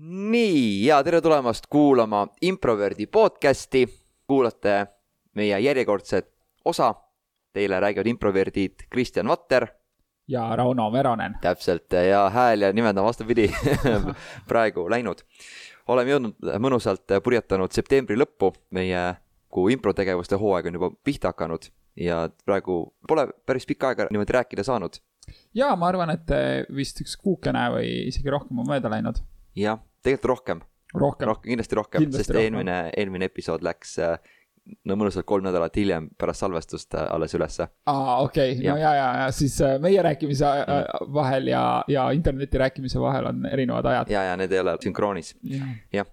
nii ja tere tulemast kuulama Improverdi podcasti. kuulate meie järjekordset osa. Teile räägivad improverdid Kristjan Vatter. ja Rauno Veronen. täpselt ja hääl ja nimed on vastupidi praegu läinud. oleme jõudnud mõnusalt purjetanud septembri lõppu, meie kuu improtegevuste hooaeg on juba pihta hakanud ja praegu pole päris pikka aega niimoodi rääkida saanud. ja ma arvan, et vist üks kuukene või isegi rohkem on mööda läinud. jah, tegelikult rohkem. rohkem, rohkem, kindlasti rohkem, sest rohkem. eelmine, eelmine episood läks äh, no mõnusalt kolm nädalat hiljem pärast salvestust äh, alles ülesse. aa, okei okay. No ja, ja, ja siis äh, meie rääkimise äh, vahel ja, ja interneti rääkimise vahel on erinevad ajad. ja, ja need ei ole sünkroonis. jah,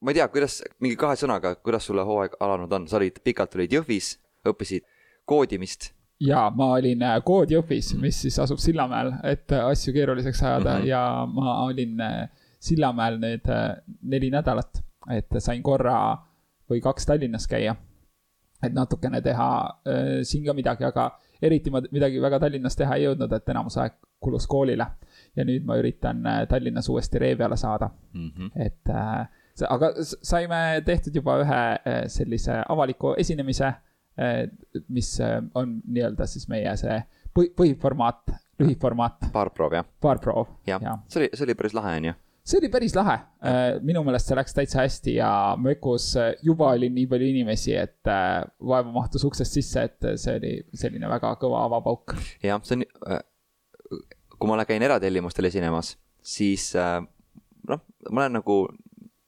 ma ei tea, kuidas, mingi kahe sõnaga, kuidas sulle hooaeg alanud on, sa olid, pikalt olid Jõhvis, õppisid koodimist. ja ma olin Code Jõhvis, mis siis asub Sillamäel, et asju keeruliseks ajada mm Mhm. -hmm. ja ma olin Sillamäel nüüd äh, neli nädalat, et sain korra või kaks Tallinnas käia. et natukene teha äh, siin ka midagi, aga eriti ma midagi väga Tallinnas teha ei jõudnud, et enamus aeg kulus koolile. ja nüüd ma üritan äh, Tallinnas uuesti ree peale saada Mm -hmm. et aga saime tehtud juba ühe sellise avaliku esinemise mis on nii-öelda siis meie see põhi, põhiformaat, lühiformaat, paar proovi, jah? baarproov. jah ja., see oli, see oli päris lahe, on ju? See oli päris lahe, minu meelest see läks täitsa hästi ja Mökus äh, juba oli nii palju inimesi, et äh, vaevu mahtus uksest sisse, et see oli selline väga kõva avapauk. jah, see on, kui ma käin eratellimustel esinemas, siis äh, noh, ma olen nagu,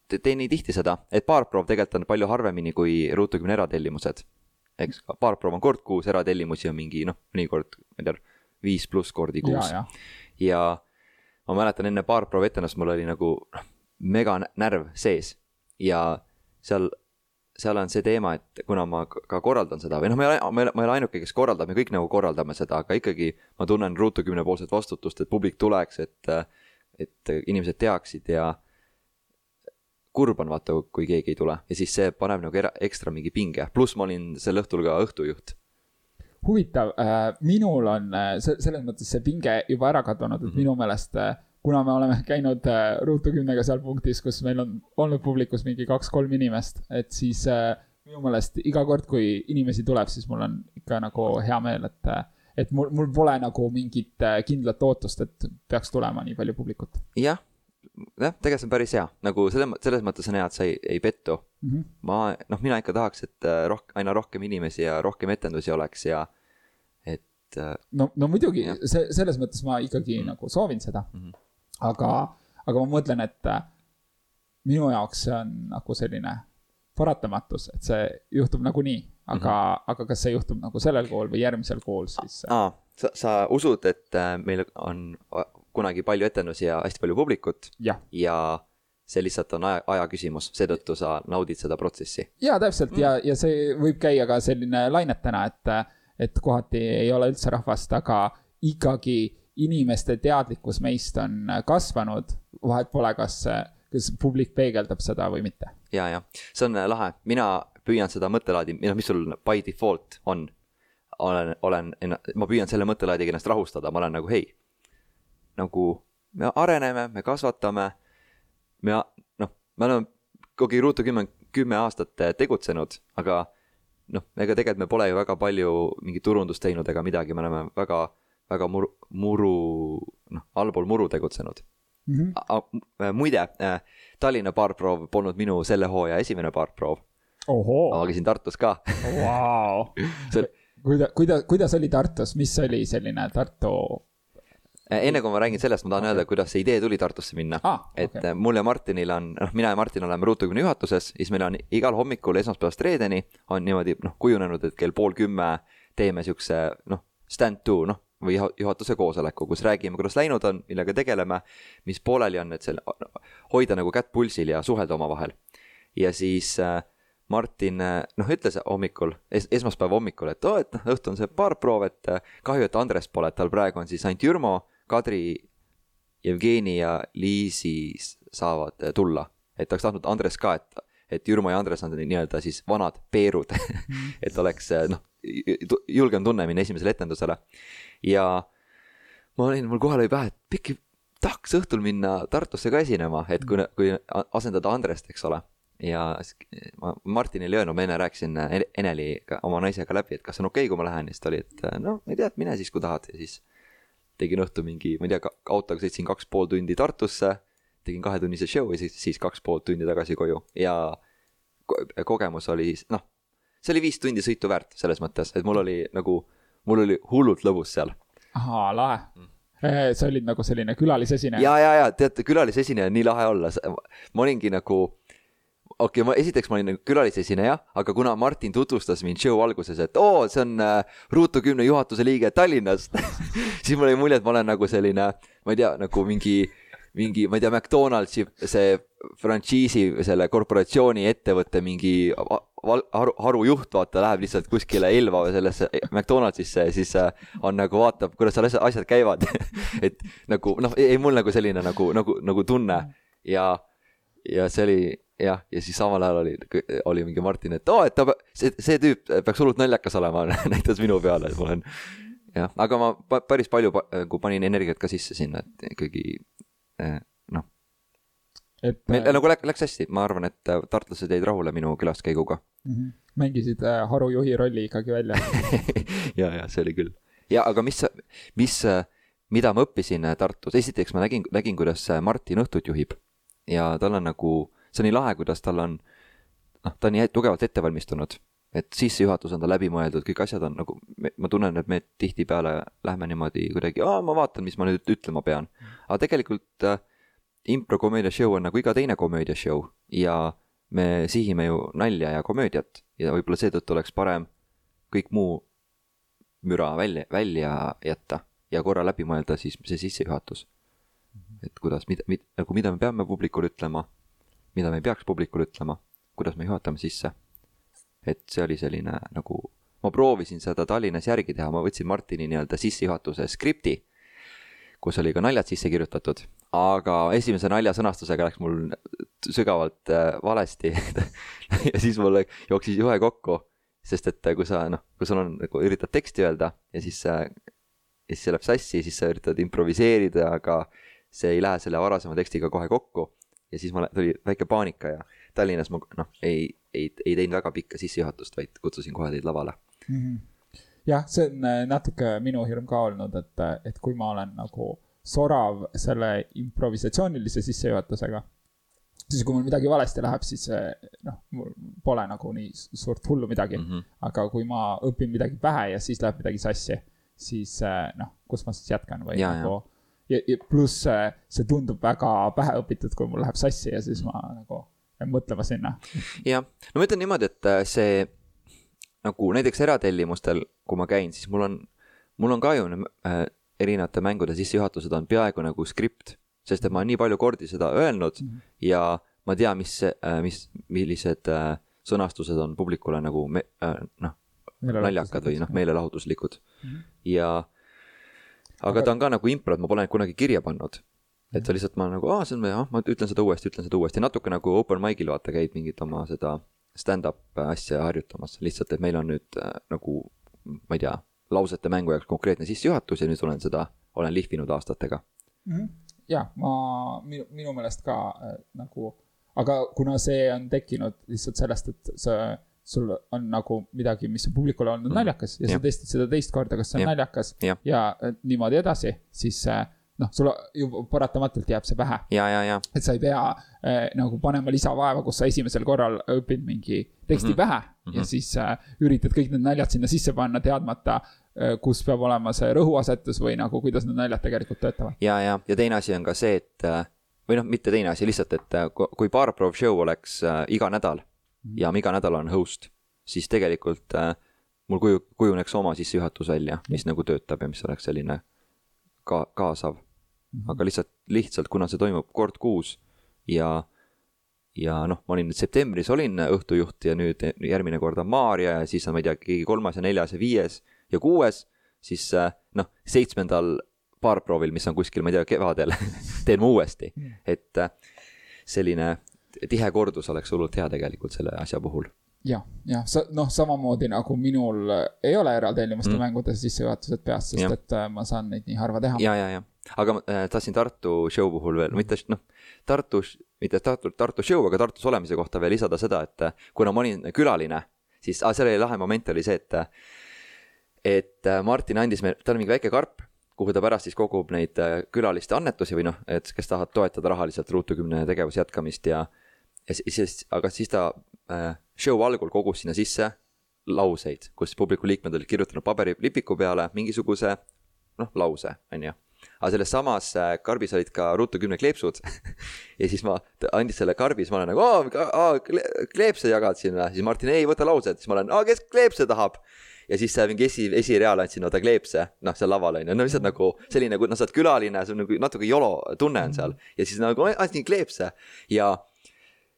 teen nii tihti seda, et baarproov tegelikult on palju harvemini kui ruutukümne eratellimused. eks baarproov on kord kuus, eratellimusi on mingi noh, mõnikord, ma ei tea, viis pluss kordi kuus., ja, ja ma mäletan enne baarproovi etendust mul oli nagu noh, mega närv sees. Ja seal, seal on see teema, et kuna ma ka korraldan seda või noh, ma ei ole, ma ei ole, ma ei ole ainuke, kes korraldab, me kõik nagu korraldame seda, aga ikkagi ma tunnen ruutukümne poolset vastutust, et publik tuleks, et, et inimesed teaksid ja kurb on vaata, kui keegi ei tule. Ja siis see paneb nagu era-, ekstra mingi pinge, pluss ma olin sel õhtul ka õhtujuht. Huvitav äh,, minul on äh, se- selles mõttes see pinge juba ära kadunud, et minu meelest äh, kuna me oleme käinud Ruutu kümnega seal punktis, kus meil on olnud publikus mingi kaks-kolm inimest, et siis minu meelest iga kord, kui inimesi tuleb, siis mul on ikka nagu hea meel, et et mul, mul pole nagu mingit kindlat ootust, et peaks tulema nii palju publikut jah, jah, tegelikult see on päris hea, nagu selles, selles mõttes on hea, et sa ei, ei pettu mm. -hmm. ma, noh, mina ikka tahaks, et rohkem, aina rohkem inimesi ja rohkem etendusi oleks ja et äh, no, no muidugi see, selles mõttes ma ikkagi mm. nagu soovin seda mm. -hmm. aga, aga ma mõtlen, et äh, minu jaoks see on nagu selline paratamatus, et see juhtub nagunii, aga mm, -hmm. aga kas see juhtub nagu sellel kool või järgmisel kool, siis äh, aa, sa, sa usud, et meil on kunagi palju etendusi ja hästi palju publikut jah. ja see lihtsalt on aja, aja küsimus, seetõttu sa naudid seda protsessi. ja täpselt mm. ja, ja see võib käia ka selline lainetena, et, et kohati ei ole üldse rahvast, aga ikkagi inimeste teadlikkus meist on kasvanud, vahet pole, kas, kas publik peegeldab seda või mitte. ja, ja see on äh, lahe, mina püüan seda mõttelaadi, mis sul by default on, olen, olen, ma püüan selle mõttelaadiga ennast rahustada, ma olen nagu hei, nagu me areneme, me kasvatame, me noh, me oleme kogu Ruutu kümme, kümme aastat äh, tegutsenud, aga noh, ega tegelikult me pole ju väga palju mingit turundust teinud ega midagi, me oleme väga, väga muru, muru, noh, allpool muru tegutsenud. Mm -hmm. muide, Tallinna baarproov polnud minu selle hooaja esimene baarproov, ma, käisin Tartus ka. vau. See kuida-, kuida-, kuidas oli Tartus, mis oli selline Tartu, enne kui ma räägin sellest, ma tahan okay. öelda, kuidas see idee tuli Tartusse minna Ah, et okei. okay. mul ja Martinil on, noh, mina ja Martin oleme Ruutukümne juhatuses, siis meil on igal hommikul esmaspäevast reedeni on niimoodi noh, kujunenud, et kell pool kümme teeme siukse noh, stand to noh, või juha- juhatuse koosoleku, kus räägime, kuidas läinud on, millega tegeleme, mis pooleli on, et seal hoida nagu kätt pulsil ja suhelda omavahel. ja siis äh, Martin äh, noh, ütles hommikul es, esmaspäeva hommikul, et oo, et noh, õhtu on see baarproov, et äh, kahju, et Andres pole, et tal praegu on siis ainult Jürmo, Kadri, Jevgeni ja Liisi saavad äh, tulla. et oleks tahtnud Andres ka, et, et Jürmo ja Andres on nii-öelda siis vanad peerud, et oleks äh, noh, julgem tunne minna esimesele etendusele. ja ma olin, mul kohe lõi pähe, et pikki, tahaks õhtul minna Tartusse ka esinema, et kui, kui asendada Andrest, eks ole. ja ma Martinile ei öelnud, ma enne rääkisin Eneliga, oma naisega läbi, et kas on okei okay,, kui ma lähen ja siis ta oli, et no ei tea, mine siis, kui tahad ja siis tegin õhtu mingi, ma ei tea, autoga sõitsin kaks pool tundi Tartusse, tegin kahetunnise show ja siis, siis kaks pool tundi tagasi koju ja ko kogemus oli, noh, see oli viis tundi sõitu väärt selles mõttes, et mul oli nagu, mul oli hullult lõbus seal. ahaa, lahe mm sa olid nagu selline külalisesineja. ja, ja, ja teate, külalisesineja on nii lahe olla, ma olingi nagu okei okay,, ma esiteks ma olin nagu külalisesineja, aga kuna Martin tutvustas mind show alguses, et oo, see on äh, Ruutu kümne juhatuse liige Tallinnast siis mul jäi mulje, et ma olen nagu selline, ma ei tea, nagu mingi, mingi, ma ei tea, McDonaldsi see frantsiisi, selle korporatsiooni ettevõtte mingi haru, harujuht, vaata, läheb lihtsalt kuskile Elva või sellesse McDonaldsisse ja siis äh, on nagu vaatab, kuidas seal asjad käivad et nagu noh, ei mul nagu selline nagu, nagu, nagu tunne ja, ja see oli jah, ja siis samal ajal oli, oli mingi Martin, et oo oh,, et ta, see, see tüüp peaks hullult naljakas olema näitas minu peale, et ma olen jah, aga ma päris palju nagu panin energiat ka sisse sinna, et ikkagi eh, noh. meil äh, nagu läks, läks hästi, ma arvan, et äh, tartlased jäid rahule minu külaskäiguga mm. -hmm. mängisid äh, harujuhi rolli ikkagi välja ja, ja see oli küll. ja aga mis, mis, mida ma õppisin Tartus, esiteks ma nägin, nägin, kuidas Martin õhtut juhib ja tal on nagu see on nii lahe, kuidas tal on, noh, ta on nii tugevalt ette valmistunud, et sissejuhatus on ta läbi mõeldud, kõik asjad on nagu, ma tunnen, et me tihtipeale lähme niimoodi kuidagi, aa, ma vaatan, mis ma nüüd ütlema pean. aga tegelikult äh, improkomöödia show on nagu iga teine komöödia show ja me sihime ju nalja ja komöödiat ja võib-olla seetõttu oleks parem kõik muu müra välja, välja jätta ja korra läbi mõelda siis see sissejuhatus. et kuidas, mida, mida, nagu mida me peame publikule ütlema mida me ei peaks publikule ütlema, kuidas me juhatame sisse. et see oli selline nagu, ma proovisin seda Tallinnas järgi teha, ma võtsin Martini nii-öelda sissejuhatuse skripti, kus oli ka naljad sisse kirjutatud, aga esimese nalja sõnastusega läks mul sügavalt äh, valesti ja siis mul jooksis juhe kokku, sest et kui sa noh, kui sul on nagu üritad teksti öelda ja siis äh, ja siis see läheb sassi, siis sa üritad improviseerida, aga see ei lähe selle varasema tekstiga kohe kokku ja siis ma, tuli väike paanika ja Tallinnas ma noh, ei, ei, ei teinud väga pikka sissejuhatust, vaid kutsusin kohe teid lavale mm. -hmm. jah, see on äh, natuke minu hirm ka olnud, et, äh, et kui ma olen nagu sorav selle improvisatsioonilise sissejuhatusega, siis kui mul midagi valesti läheb, siis äh, noh, mul pole nagu nii suurt hullu midagi mm. -hmm. aga kui ma õpin midagi pähe ja siis läheb midagi sassi, siis noh, kus ma siis jätkan või ja, nagu ja pluss see tundub väga päheõpitud, kui mul läheb sassi ja siis ma nagu jään mõtlema sinna. jah, no ma ütlen niimoodi, et äh, see nagu näiteks eratellimustel, kui ma käin, siis mul on, mul on ka ju äh, erinevate mängude sissejuhatused on peaaegu nagu skript, sest et ma olen nii palju kordi seda öelnud mm -hmm. ja ma tean, mis äh,, mis, millised äh, sõnastused on publikule nagu me, äh, noh, naljakad või noh, meelelahutuslikud mm -hmm. ja aga ta on ka nagu impro, et ma pole neid kunagi kirja pannud. et ta lihtsalt ma nagu, aa, see on, jah, ma ütlen seda uuesti, ütlen seda uuesti, natuke nagu open mic'il vaata käid mingit oma seda stand-up asja harjutamas, lihtsalt, et meil on nüüd äh, nagu, ma ei tea, lausete mängu jaoks konkreetne sissejuhatus ja nüüd olen seda, olen lihvinud aastatega mm. -hmm. ja ma, minu, minu meelest ka äh, nagu, aga kuna see on tekkinud lihtsalt sellest, et see sul on nagu midagi, mis on publikule olnud mm. naljakas ja, ja sa testid seda teist korda, kas see on ja. naljakas ja, ja niimoodi edasi, siis äh, noh, sul juba paratamatult jääb see pähe. et sa ei pea eh, nagu panema lisavaeva, kus sa esimesel korral õpid mingi teksti mm -hmm. pähe mm -hmm. ja siis eh, üritad kõik need naljad sinna sisse panna, teadmata eh,, kus peab olema see rõhuasetus või nagu, kuidas need naljad tegelikult töötavad. ja, ja, ja teine asi on ka see, et või noh, mitte teine asi, lihtsalt, et kui Barprov show oleks iga nädal ja ma iga nädal olen host, siis tegelikult äh, mul kuju-, kujuneks oma sissejuhatus välja, mis nagu töötab ja mis oleks selline ka-, kaasav. Mhm. aga lihtsalt, lihtsalt kuna see toimub kord kuus ja, ja noh, ma olin septembris olin õhtujuht ja nüüd järgmine kord on Maarja ja siis on, ma ei tea, keegi kolmas ja neljas ja viies ja kuues, siis äh, noh, seitsmendal baarproovil, mis on kuskil, ma ei tea, kevadel teen ma uuesti, mm. et äh, selline tihe kordus oleks hullult hea tegelikult selle asja puhul jah, jah, sa noh, samamoodi nagu minul ei ole eraldi tellimuste mm. mängude sissejuhatused peas, sest ja. et äh, ma saan neid nii harva teha. ja, ja, ja, aga ma äh, tahtsin Tartu show puhul veel, mitte noh, Tartu, mitte Tartu, Tartu show, aga Tartus olemise kohta veel lisada seda, et äh, kuna ma olin külaline, siis ah, seal oli lahe moment oli see, et äh, et äh, Martin andis meile, tal on mingi väike karp, kuhu ta pärast siis kogub neid äh, külaliste annetusi või noh, et kes tahavad toetada rahaliselt Ruutu kümne tegevuse jätkamist ja ja siis, aga siis ta äh, show algul kogus sinna sisse lauseid, kus publiku liikmed olid kirjutanud paberiplipiku peale mingisuguse noh, lause, on ju. aga selles samas äh, karbis olid ka Ruutu kümne kleepsud ja siis ma, ta andis selle karbi, siis ma olen nagu, aa, kleepse jagad või, siis Martin, ei, võta laused, siis ma olen, aa, kes kleepse tahab? Ja siis mingi esi, esireal andsin vaata kleepse, noh, seal laval on ju, no lihtsalt nagu selline, nagu noh, sa oled külaline, on nagu natuke yolo tunne on seal. Ja siis nagu andsin kleepse. Ja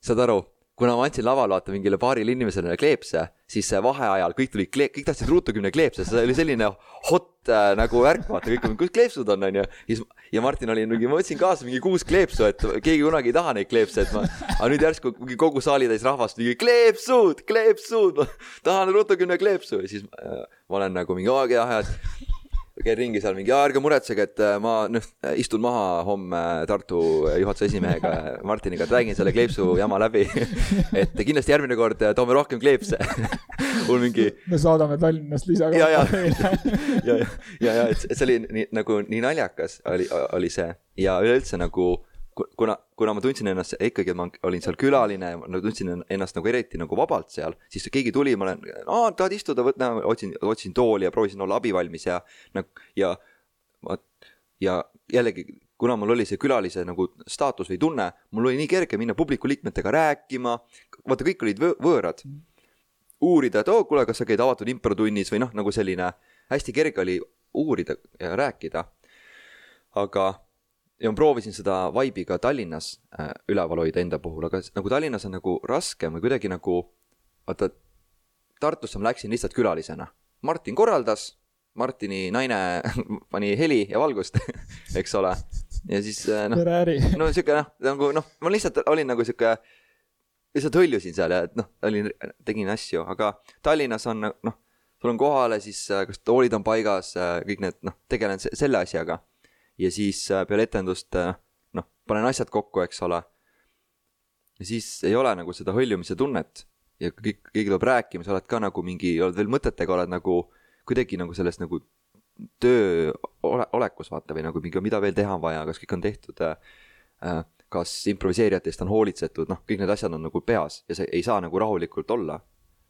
saad aru kuna ma andsin laval vaata mingile paarile inimesele kleepse, siis vaheajal kõik tulid kleep-, kõik tahtsid Ruutu kümne kleepse, see oli selline hot äh, nagu värk, vaata kõik, kus kleepsud on, onju. ja siis, ja Martin oli mingi, ma võtsin kaasa mingi kuus kleepsu, et keegi kunagi ei taha neid kleepse, et ma, aga nüüd järsku kogu saali täis rahvast mingi kleepsud, kleepsud, ma tahan Ruutu kümne kleepsu! Ja siis äh, ma olen nagu mingi, aa, jah, et käin ringi seal mingi, ärge muretsege, et äh, ma noh, istun maha homme Tartu juhatuse esimehega Martiniga, et räägin selle kleepsu jama läbi. Et kindlasti järgmine kord äh, toome rohkem kleepse mul mingi. me saadame Tallinnast lisaga. ja, ja, ja, ja, ja, ja, et see oli nii nagu nii naljakas oli, oli see. Ja üleüldse nagu kuna, kuna ma tundsin ennast ikkagi, et ma olin seal külaline ma tundsin ennast nagu eriti nagu vabalt seal, siis keegi tuli, ma olen, aa, tahad istuda, võta, otsin, otsin tooli ja proovisin olla abivalmis ja nagu ja ma ja jällegi, kuna mul oli see külalise nagu staatus või tunne, mul oli nii kerge minna publiku liikmetega rääkima, vaata, kõik olid võõrad. uurida, et oo kuule, kas sa käid avatud improtunnis või noh, nagu selline hästi kerge oli uurida ja rääkida. aga ja ma proovisin seda vibe'i ka Tallinnas äh, üleval hoida enda puhul, aga nagu Tallinnas on nagu raskem või kuidagi nagu, vaata, Tartusse ma läksin lihtsalt külalisena. Martin korraldas, Martini naine pani heli ja valgust eks ole. ja siis äh, noh, no sihuke noh, nagu noh, ma lihtsalt olin nagu sihuke, lihtsalt hõljusin seal ja et noh, olin, tegin asju, aga Tallinnas on noh, tulen kohale, siis äh, kas toolid on paigas, kõik need noh, tegelen selle asjaga ja siis äh, peale etendust äh, noh, panen asjad kokku, eks ole. ja siis ei ole nagu seda hõljumise tunnet ja kõik, keegi tuleb rääkima, sa oled ka nagu mingi, oled veel mõtetega, oled nagu kuidagi nagu selles nagu töö ole, olekus vaata või nagu mingi, mida veel teha on vaja, kas kõik on tehtud äh,. kas improviseerijatest on hoolitsetud, noh, kõik need asjad on nagu peas ja sa ei saa nagu rahulikult olla.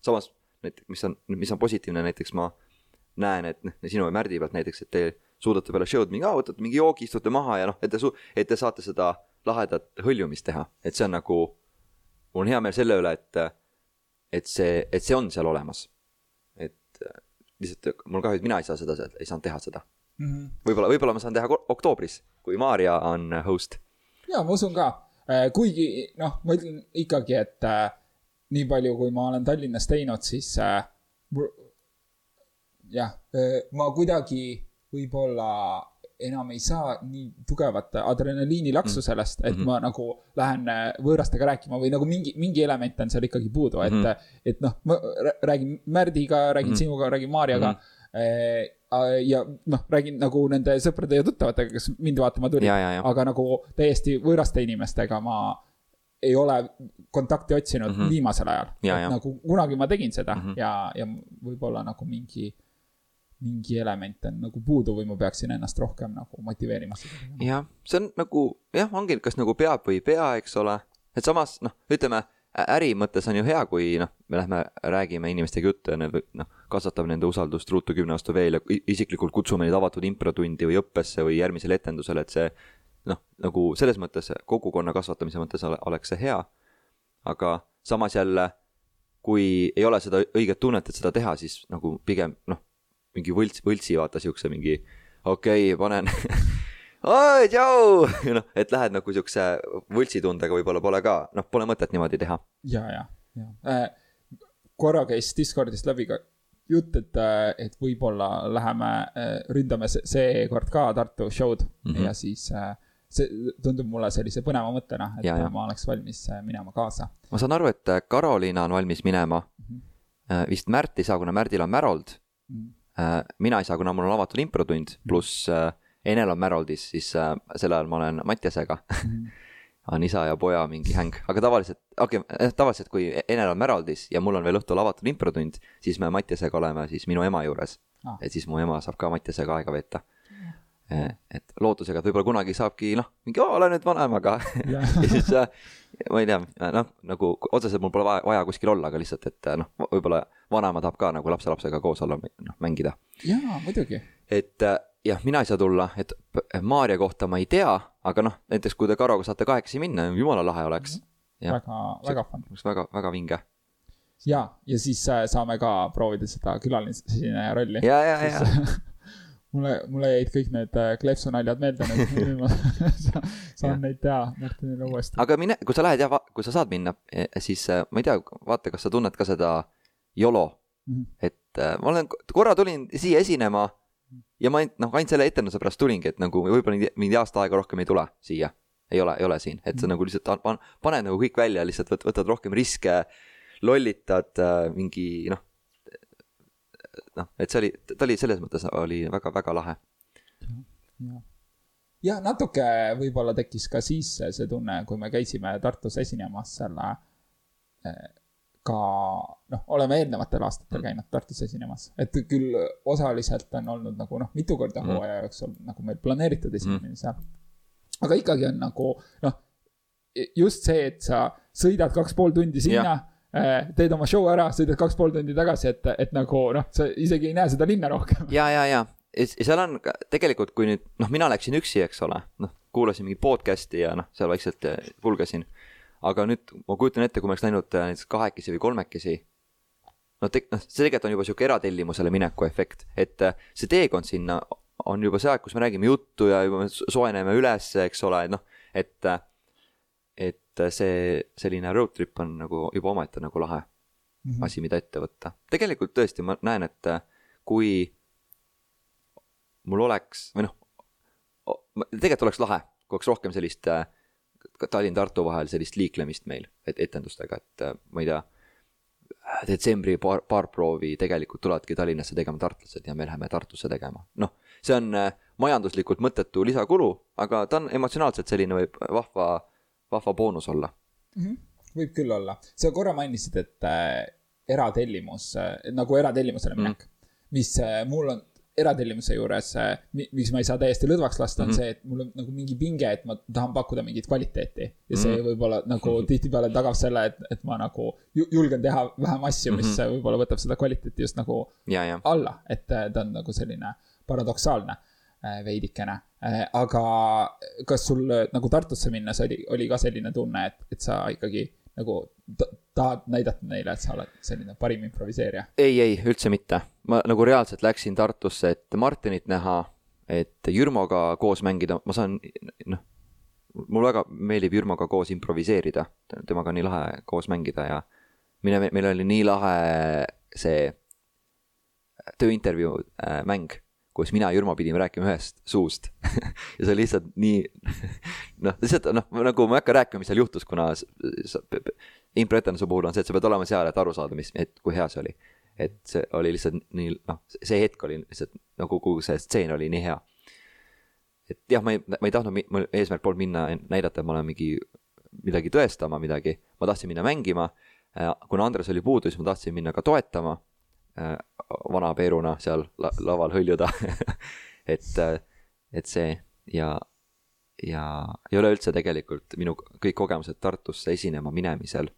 samas, näiteks, mis on, mis on positiivne, näiteks ma näen, et noh, sinu ja Märdi pealt näiteks, et te suudate peale show'd mingi, võtate mingi joogi, istute maha ja noh, et te su-, et te saate seda lahedat hõljumist teha, et see on nagu, mul on hea meel selle üle, et, et see, et see on seal olemas. et lihtsalt mul kahju, et mina ei saa seda, ei saanud teha seda mm -hmm.. võib-olla, võib-olla ma saan teha oktoobris, kui Maarja on host. ja ma usun ka, äh, kuigi noh, ma ütlen ikkagi, et äh, nii palju, kui ma olen Tallinnas teinud, siis äh, jah, äh, ma kuidagi võib-olla enam ei saa nii tugevat adrenaliinilaksu mm. sellest, et mm -hmm. ma nagu lähen äh, võõrastega rääkima või nagu mingi, mingi element on seal ikkagi puudu, et mm, -hmm. et noh, ma räägin Märdiga, räägin mm -hmm. sinuga, räägin Maarjaga mm. -hmm ja noh, räägin nagu nende sõprade ja tuttavatega, kes mind vaatama tulid, aga nagu täiesti võõraste inimestega ma ei ole kontakti otsinud mm -hmm. viimasel ajal. nagu kunagi ma tegin seda mm -hmm. ja, ja võib-olla nagu mingi mingi element on nagu puudu või ma peaksin ennast rohkem nagu motiveerima seda tegema. jah, see on nagu jah, ongi, kas nagu peab või ei pea, eks ole, et samas noh, ütleme äri mõttes on ju hea, kui noh, me lähme räägime inimestega juttu ja noh, kasvatame nende usaldust ruutu kümne aasta veel ja isiklikult kutsume neid avatud improtundi või õppesse või järgmisele etendusele, et see noh, nagu selles mõttes kogukonna kasvatamise mõttes oleks see hea. aga samas jälle, kui ei ole seda õiget tunnet, et seda teha, siis nagu pigem noh mingi võlts, võltsi vaata siukse mingi okei okay,, panen oi, tšau, noh, et lähed nagu siukse võltsitundega võib-olla pole ka, noh, pole mõtet niimoodi teha. ja, ja, ja äh,. korra käis Discordist läbi ka jutt, et, äh, et võib-olla läheme äh,, ründame seekord ka Tartu show'd mm -hmm. ja siis äh, see tundub mulle sellise põneva mõttena, et ja, ja. ma oleks valmis minema kaasa. ma saan aru, et Karoliina on valmis minema mm. -hmm. vist Märt ei saa, kuna Märdil on Märold mm. -hmm mina ei saa, kuna mul on avatud improtund, pluss äh, Enel on Märoldis, siis äh, sel ajal ma olen Mattiasega. On isa ja poja mingi häng, aga tavaliselt, okei okay,, tavaliselt kui Enel on Märoldis ja mul on veel õhtul avatud improtund, siis me Mattiasega oleme siis minu ema juures. Ah. et siis mu ema saab ka Mattiasega aega veeta. Et lootusega, et võib-olla kunagi saabki noh, mingi "Oo, ole nüüd vanem, aga Jah. ja siis äh, ma ei tea, noh, nagu otseselt mul pole vaja, vaja kuskil olla, aga lihtsalt, et äh, noh, võib-olla vanaema tahab ka nagu lapselapsega koos olla, noh, mängida. jaa, muidugi. et äh, jah, mina ei saa tulla, et Maarja kohta ma ei tea, aga noh, näiteks kui te Karoga saate kahekesi minna, jumala lahe oleks. jah, väga, väga fun. oleks väga, väga vinge. ja, ja siis saame ka proovida seda külalisesineja rolli. ja, ja, ja, mulle, mulle jäid kõik need äh, kleepsu naljad meelde nüüd, ma sa- saan Jah. neid teha Martinile uuesti. aga mine, kui sa lähed ja va- kui sa saad minna, siis äh, ma ei tea, vaata, kas sa tunned ka seda YOLO, Mhm. et äh, ma olen, korra tulin siia esinema ja ma ainult, noh, ainult selle etenduse pärast tulingi, et nagu võib-olla mingi- aasta aega rohkem ei tule siia. ei ole, ei ole siin, et sa Mhm. nagu lihtsalt pan- paned nagu kõik välja, lihtsalt võt- võtad rohkem riske, lollitad äh, mingi noh, noh, et see oli, ta oli selles mõttes oli väga-väga lahe. ja natuke võib-olla tekkis ka siis see, tunne, kui me käisime Tartus esinemas selle eh, ka noh, oleme eelnevatel aastatel käinud Tartus esinemas, et küll osaliselt on olnud nagu noh, mitu korda Mhm. hooaja jooksul nagu meil planeeritud esinemine seal. aga ikkagi on nagu noh, just see, et sa sõidad kaks pool tundi sinna, teed oma show ära, sõidad kaks pool tundi tagasi, et, et nagu noh, sa isegi ei näe seda linna rohkem. ja, ja, ja ja seal on ka- tegelikult, kui nüüd noh, mina läksin üksi, eks ole, noh, kuulasin mingit podcast'i ja noh, seal vaikselt eh, pulgesin. aga nüüd ma kujutan ette, kui ma oleks läinud eh, näiteks kahekesi või kolmekesi. no te-, noh, see tegelikult on juba sihuke eratellimusele mineku efekt, et see teekond sinna on juba see aeg, kus me räägime juttu ja juba me so- soojeneme üles, eks ole, noh, et, et see selline road trip on nagu juba omaette nagu lahe Mhm. asi, mida ette võtta. tegelikult tõesti, ma näen, et äh, kui mul oleks või noh, tegelikult oleks lahe, kui oleks rohkem sellist äh, Tallinn-Tartu vahel sellist liiklemist meil, et etendustega, et äh, ma ei tea, detsembri paar, paar proovi tegelikult tulevadki Tallinnasse tegema tartlased ja me läheme Tartusse tegema. noh, see on äh, majanduslikult mõttetu lisakulu, aga ta on emotsionaalselt selline võib vahva, vahva boonus olla. võib küll olla, sa korra mainisid, et äh, eratellimus äh,, nagu eratellimusele Mhm. minek mm., mis äh, mul on eratellimuse juures äh,, miks ma ei saa täiesti lõdvaks lasta, on mm. see, et mul on nagu mingi pinge, et ma tahan pakkuda mingit kvaliteeti. ja see Mhm. võib-olla nagu tihtipeale tagab selle, et, et ma nagu ju- julgen teha vähem asju, mis Mhm. võib-olla võtab seda kvaliteeti just nagu ja, ja, alla, et äh, ta on nagu selline paradoksaalne äh, veidikene. Aga kas sul äh, nagu Tartusse minnes oli, oli ka selline tunne, et, et sa ikkagi nagu ta- tahad näidata neile, et sa oled selline parim improviseerija? ei, ei üldse mitte. ma nagu reaalselt läksin Tartusse, et Martinit näha, et Jürmoga koos mängida, ma saan, noh, mul väga meeldib Jürmoga koos improviseerida, temaga on nii lahe koos mängida ja mine, meil oli nii lahe see tööintervjuu äh, mäng, kus mina ja Jürmo pidime rääkima ühest suust ja see oli lihtsalt nii noh, lihtsalt noh, nagu ma ei hakka rääkima, mis seal juhtus, kuna improetenduse puhul on see, et sa pead olema seal, et aru saada, mis, et kui hea see oli. et see oli lihtsalt nii noh, see hetk oli lihtsalt nagu kogu see stseen oli nii hea. et jah, ma ei, ma ei tahtnud, mul eesmärk polnud minna näidata, et ma olen mingi midagi tõestama midagi, ma tahtsin minna mängima. kuna Andres oli puudu, siis ma tahtsin minna ka toetama äh, vana Peeruna seal la laval hõljuda et, et see ja, ja, ja üleüldse tegelikult minu kõik kogemused Tartusse esinema minemisel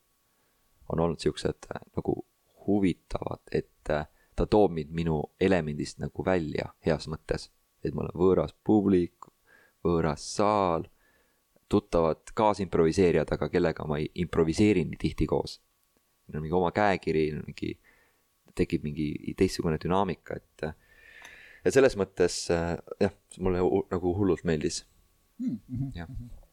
on olnud siuksed äh, nagu huvitavad, et äh, ta toob mind minu elemendist nagu välja heas mõttes. et mul on võõras publik, võõras saal, tuttavad kaasimproviseerijad, aga kellega ma ei improviseeri nii tihti koos. Neil on mingi oma käekiri, mingi, tekib mingi teistsugune dünaamika, et et selles mõttes äh, jah, mulle nagu hullult meeldis. jah,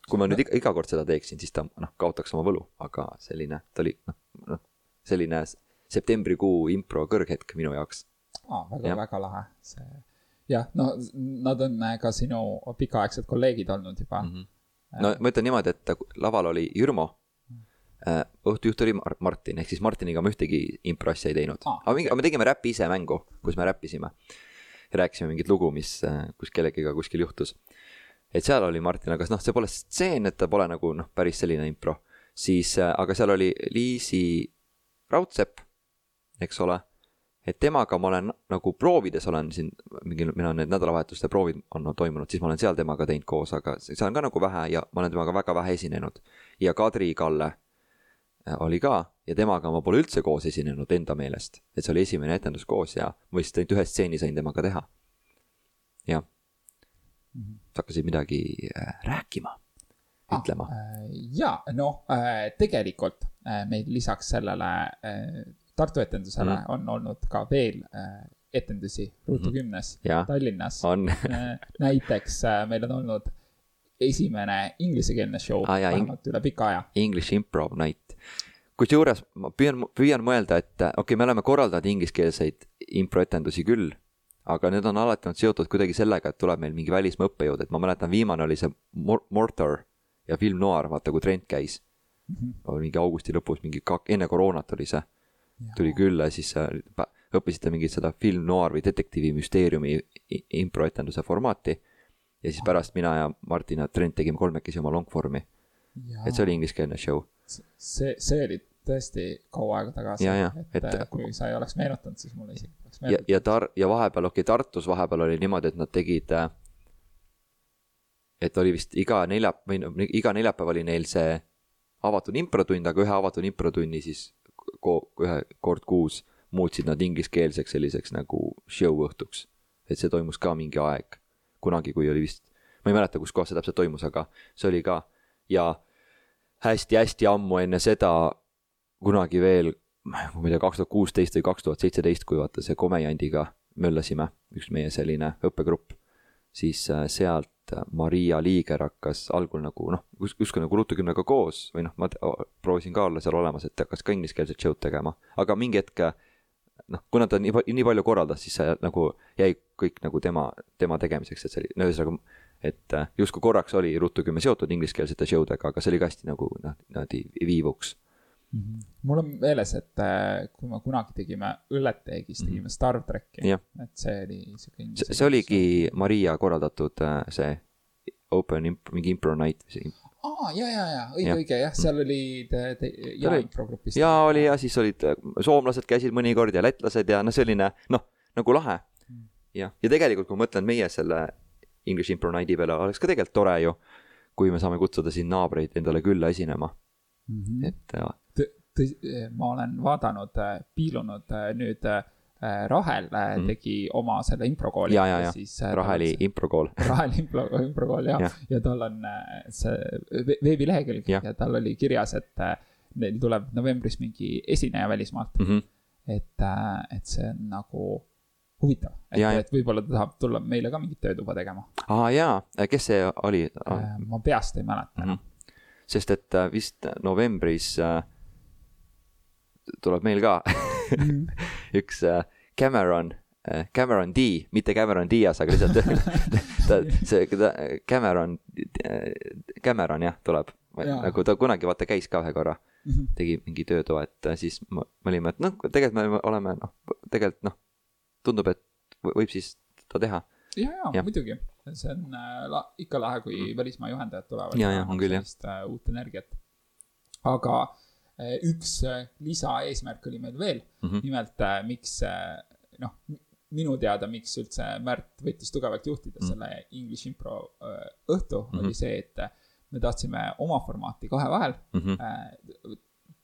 kui ma nüüd iga, iga kord seda teeksin, siis ta noh, kaotaks oma võlu, aga selline, ta oli noh, noh, selline septembrikuu impro kõrghetk minu jaoks. aa, väga Jah., väga lahe, see. jah, no nad on äh, ka sinu pikaaegsed kolleegid olnud juba mm. -hmm. no ma ütlen niimoodi, et laval oli Jürmo, õhtujuht oli Mar- Martin, ehk siis Martiniga ma ühtegi impro asja ei teinud Aa, aga mingi, me tegime räpi ise mängu, kus me räppisime. rääkisime mingit lugu, mis, kus kellegiga kuskil juhtus. et seal oli Martin, aga noh, see pole stseen, et ta pole nagu noh, päris selline impro. siis, aga seal oli Liisi Raudsepp, eks ole et temaga ma olen nagu proovides olen siin mingi, meil on need nädalavahetuste proovid on toimunud, siis ma olen seal temaga teinud koos, aga see on ka nagu vähe ja ma olen temaga väga vähe esinenud. ja Kadri Kalle äh, oli ka ja temaga ma pole üldse koos esinenud enda meelest, et see oli esimene etendus koos ja ma vist ainult ühe stseeni sain temaga teha. jah -hmm., sa hakkasid midagi äh, rääkima, ütlema ah,. ja noh, tegelikult meil lisaks sellele Tartu etendusele mm. on olnud ka veel äh, etendusi Ruutu mhm. kümnes mm -hmm. Tallinnas. Äh, näiteks äh, meil on olnud esimene inglisekeelne show ah, vähemalt üle pika aja. English Improv Night. kusjuures ma püüan, püüan mõelda, et okei okay,, me oleme korraldanud ingliskeelseid improetendusi küll, aga need on alati olnud seotud kuidagi sellega, et tuleb meil mingi välismaa õppejõud, et ma mäletan, viimane oli see Mortar ja film Noir, vaata kui Trent käis mm. -hmm. mingi augusti lõpus, mingi kak-, enne koroonat oli see tuli külla, siis õppisite mingit seda film noir või detektiivi müsteeriumi improetenduse formaati. Ja siis pärast mina ja Martin ja Trent tegime kolmekesi oma longform'i. et see oli ingliskeelne show. see, see oli tõesti kaua aega tagasi. et, et kui sa ei oleks meenutanud, siis mulle isegi poleks meenutanud. ja, ja tar-, ja vahepeal, okei okay,, Tartus vahepeal oli niimoodi, et nad tegid äh, et oli vist iga nelja- või iga neljapäev oli neil see avatud improtund, aga ühe avatud improtunni siis ko-, ühe kord kuus muutsid nad ingliskeelseks selliseks nagu show õhtuks. et see toimus ka mingi aeg, kunagi, kui oli vist, ma ei mäleta, kus kohas see täpselt toimus, aga see oli ka ja hästi-hästi ammu enne seda kunagi veel, ma ei tea, kaks tuhat kuusteist või kaks tuhat seitseteist, kui vaata see Komejandiga möllasime, üks meie selline õppegrupp, siis äh, sealt Maria Liiger hakkas algul nagu noh, justkui nagu Ruutu kümnega koos või noh, ma proovisin ka olla seal olemas, et hakkas ka ingliskeelset show'd tegema, aga mingi hetk noh, kuna ta nii, nii palju korraldas, siis see nagu jäi kõik nagu tema, tema tegemiseks, et see oli, no ühesõnaga, et justkui korraks oli Ruutu kümme seotud ingliskeelsete show dega, aga see oli ka hästi nagu noh, niimoodi viivuks Mm -hmm. mul on meeles, et äh, kui me kunagi tegime Õlleteegis, tegime mhm. Star tracki, et see oli sihuke. see, see oligi Maria korraldatud äh, see open imp, mingi impro night või see. Aa, ja, ja, ja õige, õige jah, seal oli te, te, ja ja oli ja siis olid äh, soomlased käisid mõnikord ja lätlased ja noh, selline noh, nagu lahe. Mm. jah, ja tegelikult, kui ma mõtlen meie selle English Impro Night'i peale, oleks ka tegelikult tore ju, kui me saame kutsuda siin naabreid endale külla esinema mm. -hmm. et ma olen vaadanud, äh, piilunud äh, nüüd äh, Rahel mm. tegi oma selle improkooli. ja, ja, ja, Raheli improkool. Raheli impro, improkool jah ja., ja tal on see veebilehekülg ja. ja tal oli kirjas, et neil tuleb novembris mingi esineja välismaalt mm. -hmm. et, et see on nagu huvitav, et, et võib-olla ta tahab tulla meile ka mingit töötuba tegema. aa jaa, kes see oli ah.? ma peast ei mäleta enam mm. -hmm. sest et vist novembris äh, tuleb meil ka mm. üks äh, Cameron äh,, Cameron D, mitte Cameron Diaz, aga lihtsalt ta, see, ta, Cameron äh,, Cameron jah, tuleb nagu ta kunagi vaata käis ka ühe korra mm, -hmm. tegi mingi töötoa, et äh, siis me olime, et noh, tegelikult me oleme noh, tegelikult noh, tundub, et võib siis ta teha. ja, ja, ja muidugi, see on äh, la, ikka lahe, kui mm. välismaa juhendajad tulevad. ja, ja on küll jah. Äh, uut energiat. aga Eh, üks eh, lisaeesmärk oli meil veel mm, -hmm. nimelt eh, miks noh, minu teada, miks üldse Märt võttis tugevalt juhtida mm -hmm. selle English Impro õhtu mm, -hmm. oli see, et me tahtsime oma formaati kahe vahel mm -hmm.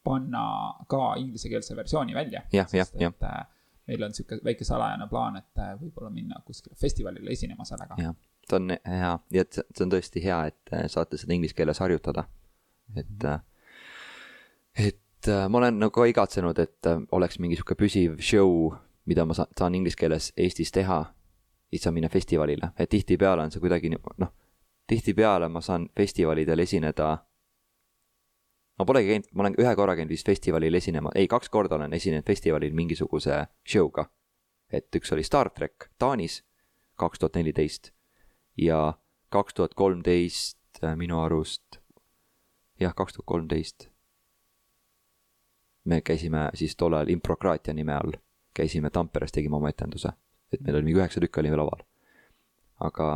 panna ka inglisekeelse versiooni välja. jah, jah, jah meil on sihuke väike salajane plaan, et võib-olla minna kuskile festivalile esinema sellega. jah, see on hea ja see on tõesti hea, et saate seda inglise keeles harjutada. et mm -hmm et äh, ma olen nagu ka igatsenud, et äh, oleks mingi sihuke püsiv show, mida ma saan, saan inglise keeles Eestis teha. siis saan minna festivalile, et tihtipeale on see kuidagi noh, tihtipeale ma saan festivalidel esineda. ma polegi käinud, ma olen ühe korra käinud vist festivalil esinema, ei, kaks korda olen esinenud festivalil mingisuguse show'ga. et üks oli Star track Taanis, kaks tuhat neliteist ja kaks tuhat kolmteist äh, minu arust, jah, kaks tuhat kolmteist me käisime siis tol ajal Improkraatia nime all, käisime Tamperes, tegime oma etenduse et meil oli mingi üheksa tükki olime laval. aga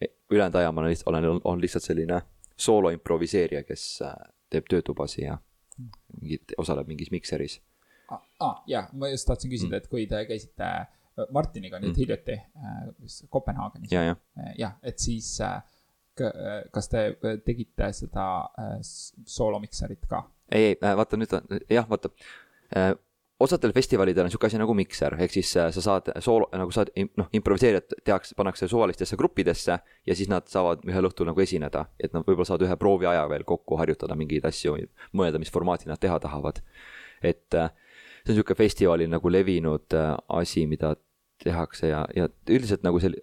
e, ülejäänud aja ma olen lihtsalt, olen, on lihtsalt selline soolo improviseerija, kes äh, teeb töötubasid ja mingi, osaleb mingis mikseris. aa ah, jah, ma just tahtsin küsida mm., et kui te käisite äh, Martiniga nüüd mm. hiljuti äh, Kopenhaagenis. ja, jah. jah, et siis äh, kas te tegite seda soolomikserit ka? ei, ei, vaata nüüd on, jah, vaata osadel festivalidel on sihuke asi nagu mikser, ehk siis äh, sa saad soolo, nagu saad, noh, improviseerijad tehakse, pannakse suvalistesse gruppidesse ja siis nad saavad ühel õhtul nagu esineda. et nad võib-olla saavad ühe prooviaja veel kokku harjutada mingeid asju, mõelda, mis formaati nad teha tahavad. et äh, see on sihuke festivalil nagu levinud äh, asi, mida tehakse ja, ja üldiselt nagu sel-,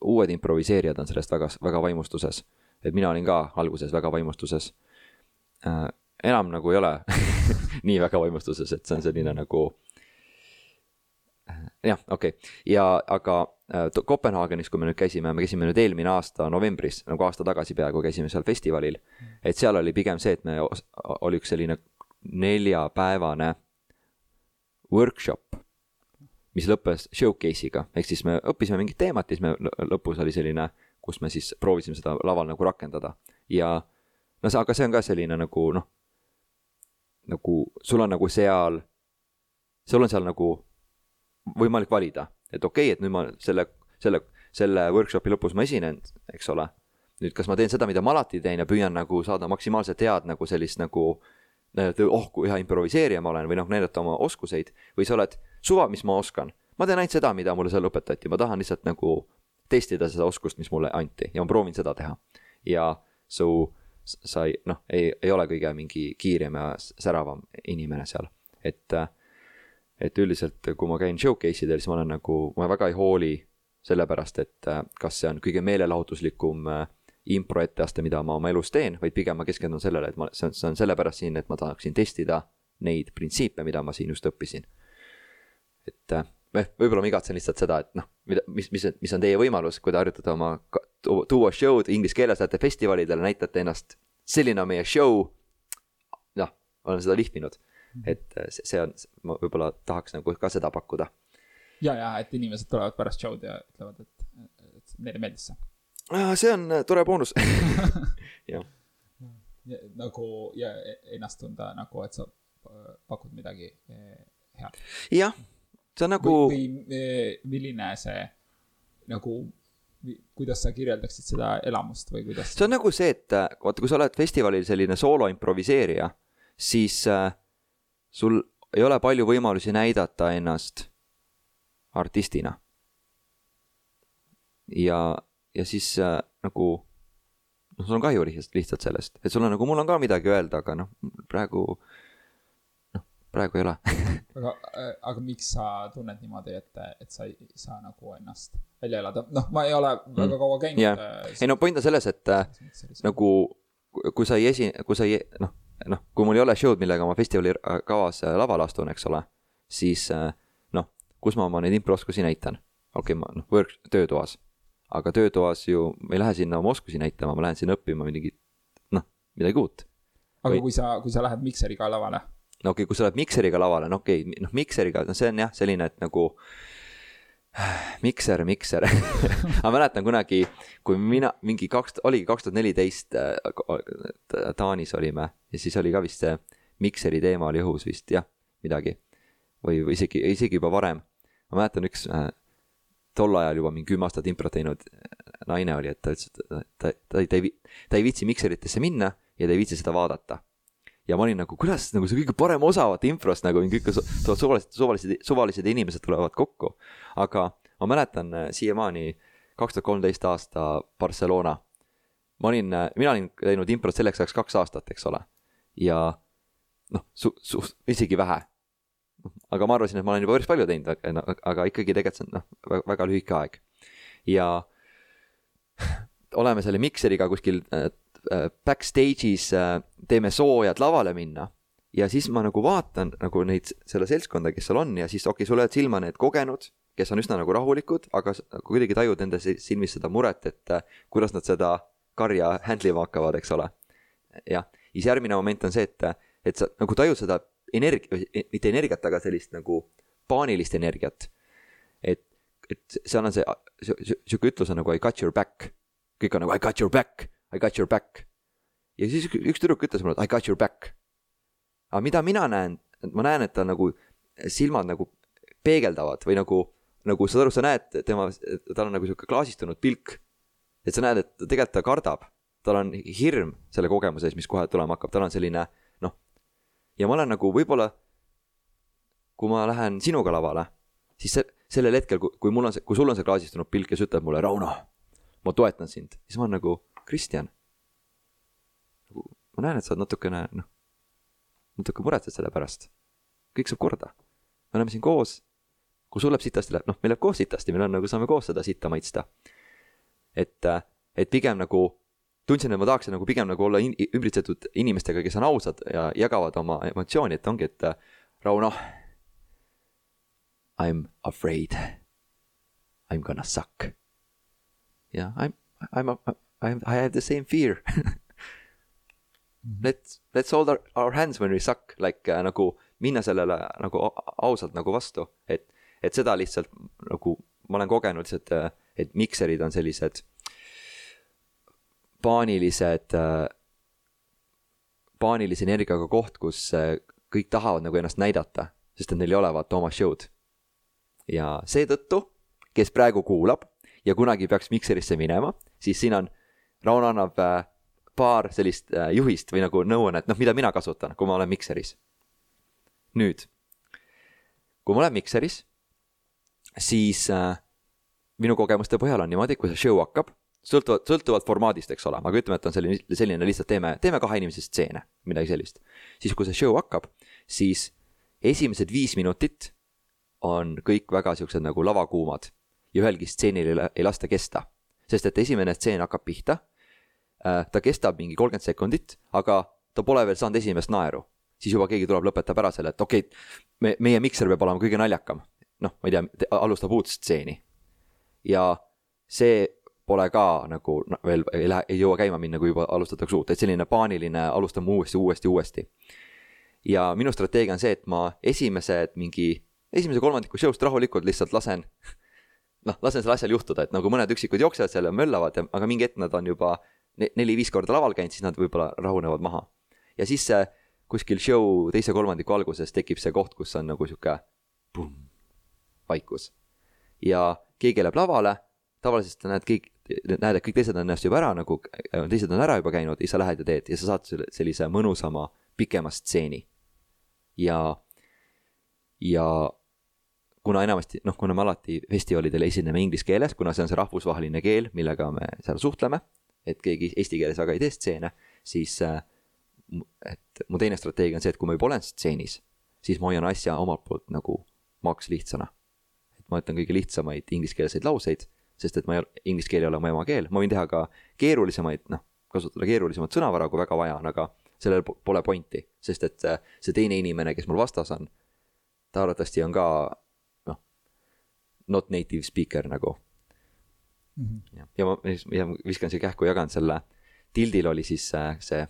uued improviseerijad on sellest väga, väga vaimustuses. et mina olin ka alguses väga vaimustuses enam nagu ei ole nii väga vaimustuses, et see on selline nagu. jah, okei okay. ja aga äh, Kopenhaagenis, kui me nüüd käisime, me käisime nüüd eelmine aasta novembris, nagu aasta tagasi peaaegu käisime seal festivalil. et seal oli pigem see, et me, oli üks selline neljapäevane workshop, mis lõppes showcase'iga, ehk siis me õppisime mingit teemat ja siis me lõpus oli selline, kus me siis proovisime seda laval nagu rakendada ja no see, aga see on ka selline nagu noh nagu sul on nagu seal, sul on seal nagu võimalik valida, et okei okay,, et nüüd ma selle, selle, selle workshopi lõpus ma esinen, eks ole. nüüd, kas ma teen seda, mida ma alati teen ja püüan nagu saada maksimaalselt head nagu sellist nagu näidata, oh kui hea improviseerija ma olen või noh, näidata oma oskuseid või sa oled suva, mis ma oskan. ma teen ainult seda, mida mulle seal õpetati, ma tahan lihtsalt nagu testida seda oskust, mis mulle anti ja ma proovin seda teha. ja su sa ei, noh, ei, ei ole kõige mingi kiirem ja säravam inimene seal, et. et üldiselt, kui ma käin showcase idel, siis ma olen nagu, ma väga ei hooli sellepärast, et kas see on kõige meelelahutuslikum äh, impro etteaste, mida ma oma elus teen, vaid pigem ma keskendun sellele, et ma, see on, see on sellepärast siin, et ma tahaksin testida neid printsiipe, mida ma siin just õppisin. Et äh, võib-olla ma igatsen lihtsalt seda, et noh, mida, mis, mis, mis on teie võimalus, kui te harjutate oma tuua show'd inglise keeles, lähete festivalidele, näitate ennast. selline on meie show. noh, olen seda lihvinud, mhm. et äh, see, see on, ma võib-olla tahaks nagu ka seda pakkuda. ja, ja et inimesed tulevad pärast show'd ja ütlevad, et, et neile meeldis see. see on äh, tore boonus jah. nagu ja e-, ennast tunda nagu, et sa pakud midagi head. jah see on nagu. või, või milline see nagu, kuidas sa kirjeldaksid seda elamust või kuidas? see on nagu see, et vaata, kui sa oled festivalil selline soolo improviseerija, siis äh, sul ei ole palju võimalusi näidata ennast artistina. ja, ja siis äh, nagu noh, sul on kahju lihtsalt, lihtsalt sellest, et sul on nagu, mul on ka midagi öelda, aga noh, praegu praegu ei ole aga, äh, aga miks sa tunned niimoodi, et, et sa ei saa nagu ennast välja elada, noh, ma ei ole väga mm. kaua käinud yeah.. Äh, ei no point on selles, et äh, nagu kui sa ei esi-, kui sa ei, noh, noh, kui mul ei ole show'd, millega ma festivali kavas lavale astun, eks ole, siis noh, kus ma oma neid improoskusi näitan. okei okay,, ma noh, work, töötoas. aga töötoas ju, ma ei lähe sinna oma oskusi näitama, ma lähen sinna õppima midagi, noh, midagi uut. aga Või... kui sa, kui sa lähed mikseriga lavale no okei okay,, kui sa lähed mikseriga lavale, no okei okay,, noh mikseriga, no see on jah, selline, et nagu mikser, mikser ma mäletan kunagi, kui mina mingi kaks, oligi kaks tuhat neliteist äh, Taanis olime ja siis oli ka vist see mikseri teema oli õhus vist jah, midagi. või, või isegi, isegi juba varem. ma mäletan üks äh, tol ajal juba mingi kümme aastat improt teinud naine oli, et ta ütles, et ta, ta, ta, ta ei, ta ei viitsi mikseritesse minna ja ta ei viitsi seda vaadata ja ma olin nagu, kuidas nagu see kõige parem osa vaata improst nagu kõik tulevad suvalised, suvalised, suvalised inimesed tulevad kokku. aga ma mäletan äh, siiamaani kaks tuhat kolmteist aasta Barcelona. ma olin, äh, mina olin teinud improt selleks ajaks kaks aastat, eks ole. ja noh, su-, su-, isegi vähe. aga ma arvasin, et ma olen juba päris palju teinud, aga, ikkagi tegelikult see on noh, väga lühike aeg. ja oleme selle mikseriga kuskil Äh, backstage'is äh, teeme soojad lavale minna. ja siis ma nagu vaatan nagu neid, selle seltskonda, kes seal on ja siis okei okay,, sul löövad silma need kogenud, kes on üsna nagu rahulikud, aga kuidagi tajud nende silmis seda muret, et äh, kuidas nad seda karja handle ima hakkavad, eks ole. jah, siis järgmine moment on see, et, et sa nagu tajud seda energia, mitte energiat, aga sellist nagu paanilist energiat. et et seal on see, sihuke ütlus on nagu I got your back. kõik on nagu I got your back, I got your back. ja siis üks tüdruk ütles mulle, I got your back. aga mida mina näen, ma näen, et ta nagu silmad nagu peegeldavad või nagu, nagu saad aru, sa näed tema, tal on nagu sihuke klaasistunud pilk. et sa näed, et tegelikult ta kardab, tal on hirm selle kogemuse ees, mis kohe tulema hakkab, tal on selline noh. ja ma olen nagu võib-olla, kui ma lähen sinuga lavale, siis see, sellel hetkel, kui mul on see, kui sul on see klaasistunud pilk ja sa ütled mulle, Rauno, ma toetan sind, siis ma olen nagu, Kristjan. nagu ma näen, et sa oled natukene, noh, natuke muretsed selle pärast. kõik saab korda. me oleme siin koos. kui sul läheb sitasti, läheb, noh, meil läheb koos sitasti, meil on nagu, saame koos seda sitta maitsta. et, et pigem nagu tundsin, et ma tahaksin nagu pigem nagu olla in, ümbritsetud inimestega, kes on ausad ja jagavad oma emotsiooni, et ongi, et Rauno I'm afraid I'm gonna suck. Yeah, I'm, I'm, I'm, I have the same fear. Let's, let's hold our, our hands when we suck, like äh, nagu minna sellele nagu ausalt nagu vastu, et, et seda lihtsalt nagu ma olen kogenud lihtsalt, äh, et mikserid on sellised paanilised äh,, paanilise energiaga koht, kus äh, kõik tahavad nagu ennast näidata, sest et neil ei ole vaata oma show'd. Ja seetõttu, kes praegu kuulab ja kunagi peaks Mikserisse minema, siis siin on, Rauno annab äh, paar sellist äh, juhist või nagu nõuannet, noh, mida mina kasutan, kui ma olen Mikseris. nüüd, kui ma olen Mikseris, siis äh, minu kogemuste põhjal on niimoodi, kui see show hakkab, sõltuvalt, sõltuvalt formaadist, eks ole, aga ütleme, et on selline, selline lihtsalt teeme, teeme kahe inimese stseene, midagi sellist. siis, kui see show hakkab, siis esimesed viis minutit on kõik väga siuksed nagu lavakuumad ja ühelgi stseenil ei, lasta kesta. Sest et esimene stseen hakkab pihta. Äh, ta kestab mingi kolmkümmend sekundit, aga ta pole veel saanud esimest naeru. siis juba keegi tuleb, lõpetab ära selle, et okei okay,, me, meie mikser peab olema kõige naljakam. noh, ma ei tea, alustab uut stseeni. ja see pole ka nagu no, veel ei lähe, ei jõua käima minna, kui juba alustatakse uut, et selline paaniline alustame uuesti, uuesti, uuesti. ja minu strateegia on see, et ma esimesed mingi esimese kolmandiku show'st rahulikult lihtsalt lasen, noh, lasen sellel asjal juhtuda, et nagu mõned üksikud jooksevad seal ja möllavad, aga mingi hetk nad on juba neli-viis korda laval käinud, siis nad võib-olla rahunevad maha. ja siis see kuskil show teise kolmandiku alguses tekib see koht, kus on nagu sihuke vaikus. ja keegi läheb lavale, tavaliselt näed kõik, näed, et kõik teised on ennast juba ära nagu, teised on ära juba käinud ja sa lähed ja teed ja sa saad sellise mõnusama pikema stseeni. ja, ja kuna enamasti, noh, kuna me alati festivalidel esineme inglise keeles, kuna see on see rahvusvaheline keel, millega me seal suhtleme, et keegi eesti keeles väga ei tee stseene, siis äh, et mu teine strateegia on see, et kui ma juba olen stseenis, siis ma hoian asja omalt poolt nagu maks lihtsana. et ma ütlen kõige lihtsamaid ingliskeelseid lauseid, sest et ma ei ole, inglise keel ei ole mu emakeel, ma võin teha ka keerulisemaid, noh, kasutada keerulisemat sõnavara, kui väga vaja on, aga sellel pole pointi, sest et äh, see teine inimene, kes mul vastas on, ta arvatavasti on ka not native speaker nagu mm. -hmm. ja ma, ja ma viskan siia kähku, jagan selle, Tildil oli siis äh, see,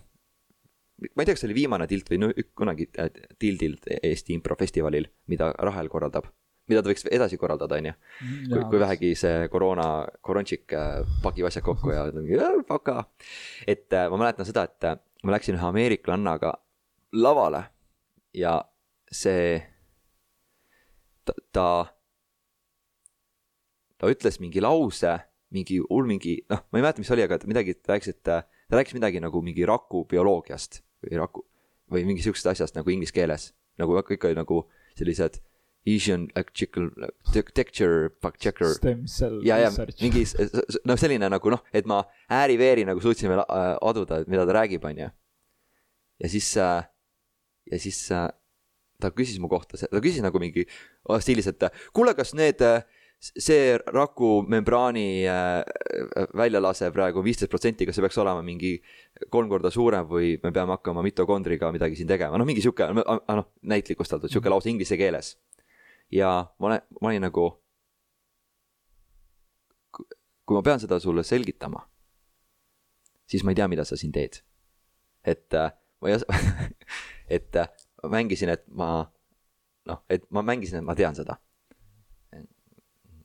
ma ei tea, kas see oli viimane Tilt või no kunagi äh, Tildilt Eesti improfestivalil, mida Rahel korraldab mida ta võiks edasi korraldada, on ju. Mhm, kui, kui vähegi see koroona, korontšik äh, pagib asjad kokku ja paka. et ma mäletan seda, et ma läksin ühe ameeriklannaga lavale ja see, ta, ta ta ütles mingi lause, mingi hull mingi, noh, ma ei mäleta, mis oli, aga midagi, ta rääkis, et ta rääkis midagi nagu mingi raku bioloogiast või raku või mingi sihukesest asjast nagu inglise keeles. nagu kõik olid nagu sellised Asian texture checker. Stem cell ja, ja mingi noh, selline nagu noh, et ma ääri-veeri nagu suutsime äh, aduda, mida ta räägib, on ju. ja siis äh,, ja siis äh, ta küsis mu kohta, ta küsis nagu mingi oh, stiilis, et kuule, kas need äh, see raku membraani äh, väljalase praegu viisteist protsenti, kas see peaks olema mingi kolm korda suurem või me peame hakkama mitokondriga midagi siin tegema, noh, mingi sihuke, noh, näitlikustatud sihuke lause inglise keeles. ja ma olen, ma olin nagu, kui ma pean seda sulle selgitama, siis ma ei tea, mida sa siin teed. et äh, ma ei oska et äh, mängisin, et ma, noh, et ma mängisin, et ma tean seda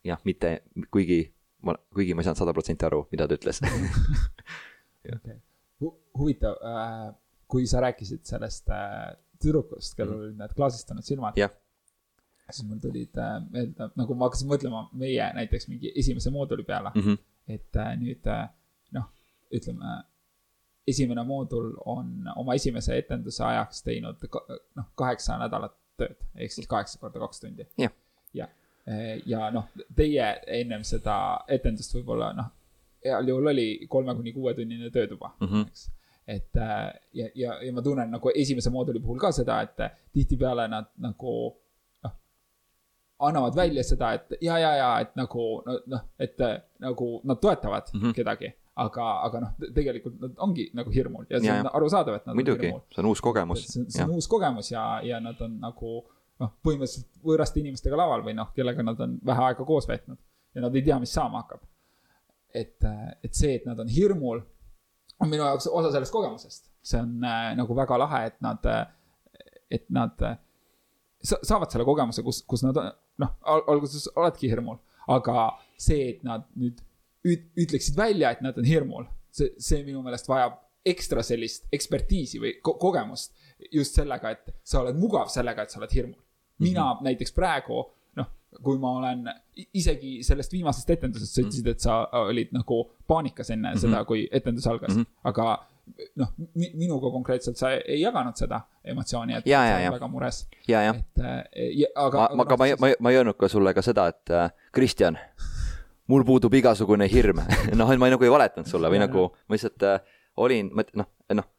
jah, mitte kuigi ma, kuigi ma ei saanud sada protsenti aru, mida ta ütles. okay.. Hu-, huvitav äh,, kui sa rääkisid sellest äh, tüdrukust, kellel olid need klaasistunud silmad. Jah. siis mul tulid äh, meelde, nagu ma hakkasin mõtlema meie näiteks mingi esimese mooduli peale mm. -hmm. et äh, nüüd äh, noh, ütleme. esimene moodul on oma esimese etenduse ajaks teinud noh, kaheksa nädalat tööd, ehk siis kaheksa korda kaks tundi. Jah. ja, ja noh, teie ennem seda etendust võib-olla noh, heal juhul oli kolme kuni kuuetunnine töötuba mm. -hmm. eks. et äh, ja, ja, ja ma tunnen nagu esimese mooduli puhul ka seda, et äh, tihtipeale nad nagu noh, annavad välja seda, et ja, ja, ja et nagu no- noh, et äh, nagu nad toetavad mm. -hmm. kedagi, aga, aga noh, tegelikult nad ongi nagu hirmul ja see Ja, on ja. arusaadav, et nad muidugi on hirmul. see on uus kogemus see on, see on uus kogemus ja, ja nad on nagu noh, põhimõtteliselt võõraste inimestega laval või noh, kellega nad on vähe aega koos veetnud ja nad ei tea, mis saama hakkab. et, et see, et nad on hirmul, on minu jaoks osa sellest kogemusest. see on äh, nagu väga lahe, et nad, et nad äh, sa- saavad selle kogemuse, kus, kus nad noh, alguses oledki hirmul, aga see, et nad nüüd üt-, ütleksid välja, et nad on hirmul, see, see minu meelest vajab ekstra sellist ekspertiisi või ko kogemust just sellega, et sa oled mugav sellega, et sa oled hirmul. Mina mm -hmm. näiteks praegu, noh, kui ma olen isegi sellest viimasest etendusest, sa ütlesid, et sa olid nagu paanikas enne mm -hmm. seda, kui etendus algas mm, -hmm. aga noh, minuga konkreetselt sa ei jaganud seda emotsiooni, et Ja, sa ja, oled ja. väga mures, ja, jah. et äh, ja, aga. ma, aga ma ma ma ei öelnud ka sulle ka seda, et äh, Kristjan, mul puudub igasugune hirm. noh, et ma ei, nagu ei valetanud sulle või Jaa, nagu ma lihtsalt äh, olin, noh, noh,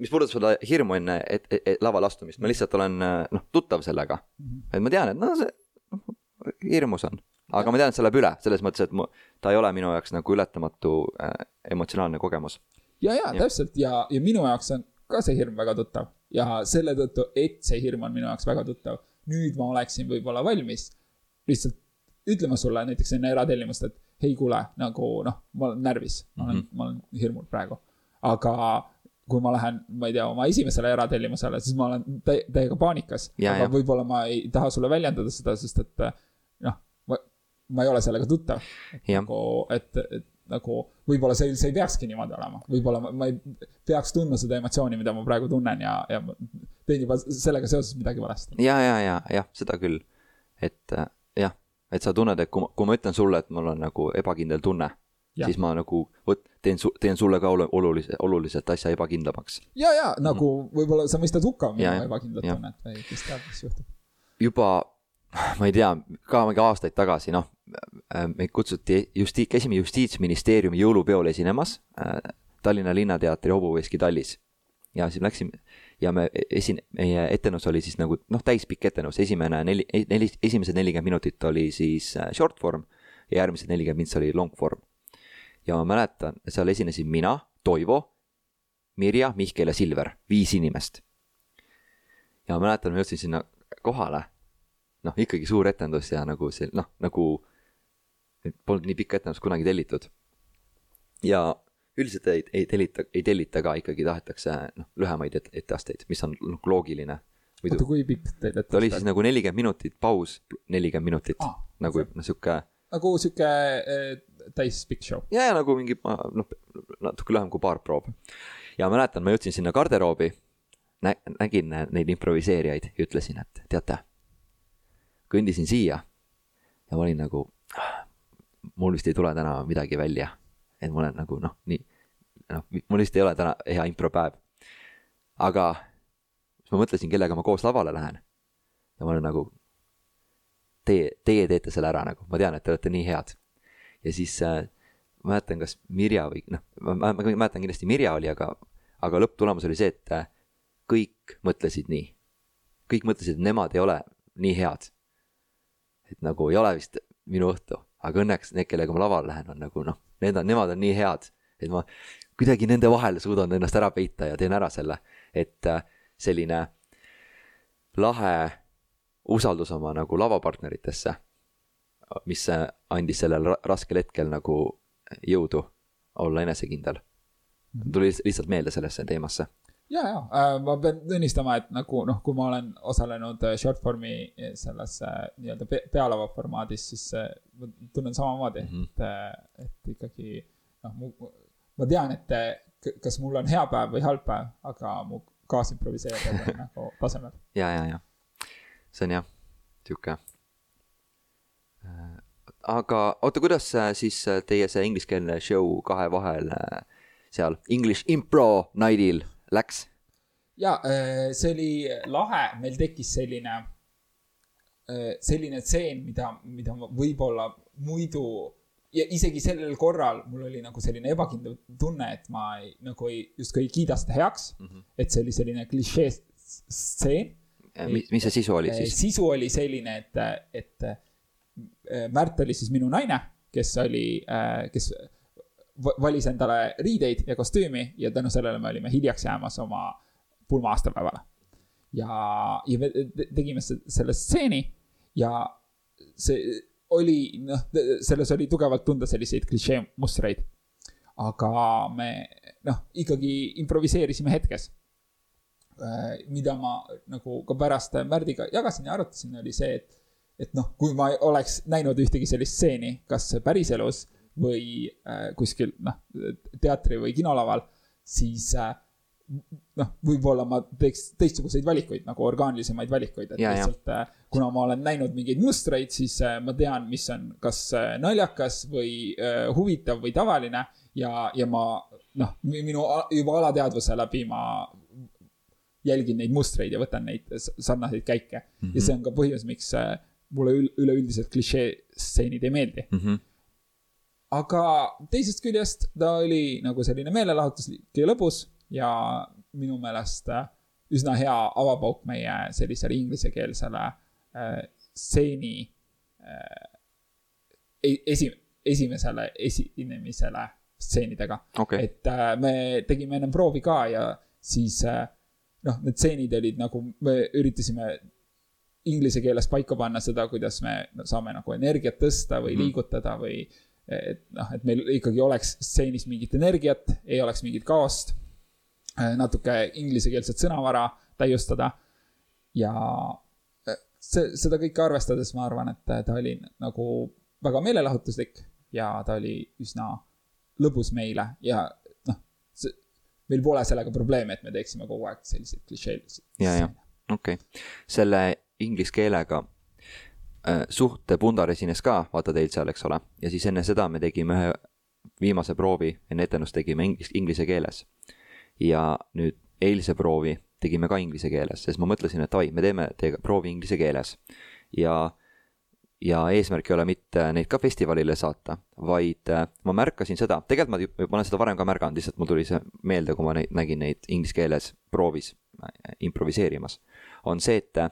mis puudutab seda hirmu enne et, et, et lavale astumist, ma lihtsalt olen äh, noh, tuttav sellega. et ma tean, et noh, see noh, hirmus on, aga ma tean, et see läheb üle, selles mõttes, et mu, ta ei ole minu jaoks nagu ületamatu äh, emotsionaalne kogemus. ja, ja täpselt ja, ja minu jaoks on ka see hirm väga tuttav ja selle tõttu, et see hirm on minu jaoks väga tuttav, nüüd ma oleksin võib-olla valmis lihtsalt ütlema sulle näiteks enne eratellimust, et hei, kuule, nagu noh, ma olen närvis, ma olen mm, -hmm. ma olen hirmul praegu. aga kui ma lähen, ma ei tea, oma esimesele eratellimusele, siis ma olen tä- täiega paanikas. Aga võib-olla ma ei taha sulle väljendada seda, sest et noh, ma, ma ei ole sellega tuttav. Nagu, et, et nagu võib-olla see üldse ei peakski niimoodi olema, võib-olla ma, ma ei peaks tundma seda emotsiooni, mida ma praegu tunnen ja, ja teen juba sellega seoses midagi valesti. ja, ja, ja, jah, seda küll. et äh, jah, et sa tunned, et kui ma, kui ma ütlen sulle, et mul on nagu ebakindel tunne. Siis ma nagu võt-, teen su-, teen sulle ka olu- olulise, oluliselt asja ebakindlamaks. ja, ja nagu võib-olla sa mõistad hukka ja, ebakindlat tunnet või kes teab, mis juhtub. juba, ma ei tea, ka mingi aastaid tagasi, noh, meid kutsuti justi-, käisime Justiitsministeeriumi jõulupeol esinemas äh, Tallinna Linnateatri hobuveski tallis. ja siis läksime ja me esin-, meie etendus oli siis nagu noh, täispikk etendus, esimene neli, neli, esimesed nelikümmend minutit oli siis äh, short form ja järgmised nelikümmend mintsi oli long form. Ja ma mäletan, seal esinesin mina, Toivo, Mirja, Mihkel ja Silver, viis inimest. ja ma mäletan, ma jõudsin sinna kohale, noh, ikkagi suur etendus ja nagu see noh, nagu polnud nii pikka etendust kunagi tellitud. ja üldiselt ei, ei tellita, ei tellita ka, ikkagi tahetakse noh, lühemaid et- etteasteid, mis on noh, loogiline. oota, muidu kui pikk teil ette ta oli siis nagu nelikümmend minutit, paus nelikümmend minutit Ah, nagu noh, sihuke nagu sihuke eh, täispikk show. ja, ja nagu mingi noh, natuke lühem kui paar proov. ja mäletan, ma jõudsin sinna garderoobi nä,, nägin neid improviseerijaid ja ütlesin, et teate, kõndisin siia ja ma olin nagu, mul vist ei tule täna midagi välja, et ma olen nagu noh, nii, noh, mul vist ei ole täna hea impropäev. aga siis ma mõtlesin, kellega ma koos lavale lähen ja ma olen nagu, teie, teie teete selle ära nagu, ma tean, et te olete nii head ja siis äh, ma mäletan, kas Mirja või noh, ma, ma, mäletan kindlasti Mirja oli, aga, aga lõpptulemus oli see, et äh, kõik mõtlesid nii. kõik mõtlesid, et nemad ei ole nii head. et nagu ei ole vist minu õhtu, aga õnneks need, kellega ma lavale lähen, on nagu noh, need on, nemad on nii head, et ma kuidagi nende vahel suudan ennast ära peita ja teen ära selle, et äh, selline lahe usaldus oma nagu lavapartneritesse mis andis sellel ra- raskel hetkel nagu jõudu olla enesekindel. tuli lihtsalt meelde sellesse teemasse. ja, ja äh, ma pean tunnistama, et nagu noh, kui ma olen osalenud äh, short form'i selles äh, nii-öelda pe pealava formaadis, siis ma tunnen samamoodi mm, -hmm. et, et ikkagi noh, ma tean, et kas mul on hea päev või halb päev, aga mu kaasimproviseerijad on nagu tasemel. ja, ja, ja see on jah, sihuke. Aga oota, kuidas siis teie see ingliskeelne show kahe vahel seal English Impro Nightil läks? ja see oli lahe, meil tekkis selline, selline tseen, mida, mida võib-olla muidu ja isegi sellel korral mul oli nagu selline ebakindel tunne, et ma ei, nagu ei, justkui ei kiida seda heaks mm. -hmm. et see oli selline klišee stseen. mis, mis see sisu oli siis? sisu oli selline, et, et Märt oli siis minu naine, kes oli, kes valis endale riideid ja kostüümi ja tänu sellele me olime hiljaks jäämas oma pulma aastapäevale. ja, ja me tegime selle stseeni ja see oli, noh, selles oli tugevalt tunda selliseid klišee mustreid. aga me, noh, ikkagi improviseerisime hetkes. Äh, mida ma nagu ka pärast Märdiga jagasin ja arutasin, oli see, et, et noh, kui ma oleks näinud ühtegi sellist stseeni, kas päriselus või äh, kuskil noh, teatri või kinolaval, siis äh, noh, võib-olla ma teeks teistsuguseid valikuid nagu orgaanilisemaid valikuid, et ja, lihtsalt. Äh, kuna ma olen näinud mingeid mustreid, siis äh, ma tean, mis on kas äh, naljakas või huvitav või tavaline ja, ja ma noh, minu juba alateadvuse läbi ma jälgin neid mustreid ja võtan neid sarnaseid käike mm. -hmm. ja see on ka põhjus, miks mulle üleüldiselt klišee stseenid ei meeldi mm. -hmm. aga teisest küljest ta oli nagu selline meelelahutuslik ja lõbus ja minu meelest äh, üsna hea avapauk meie sellisele inglisekeelsele äh, stseeni äh, e-, esi-, esimesele esinemisele stseenidega okay.. et äh, me tegime ennem proovi ka ja siis äh, noh, need stseenid olid nagu, me üritasime inglise keeles paika panna seda, kuidas me saame nagu energiat tõsta või -hmm. liigutada või et noh, et meil ikkagi oleks stseenis mingit energiat, ei oleks mingit kaost Äh, natuke inglisekeelset sõnavara täiustada. ja äh, see, seda kõike arvestades ma arvan, et ta oli nagu väga meelelahutuslik ja ta oli üsna lõbus meile ja noh, meil pole sellega probleemi, et me teeksime kogu aeg selliseid klišeelisi. ja, ja, okei okay., selle inglise keelega äh, suht Pundar esines ka, vaata teil seal, eks ole, ja siis enne seda me tegime ühe viimase proovi, enne etendust tegime inglis, inglise keeles ja nüüd eilse proovi tegime ka inglise keeles, sest ma mõtlesin, et oi, me teeme teiega proovi inglise keeles. ja, ja eesmärk ei ole mitte neid ka festivalile saata, vaid äh, ma märkasin seda, tegelikult ma, ma olen seda varem ka märganud, lihtsalt mul tuli see meelde, kui ma neid, nägin neid inglise keeles proovis äh, improviseerimas. on see, et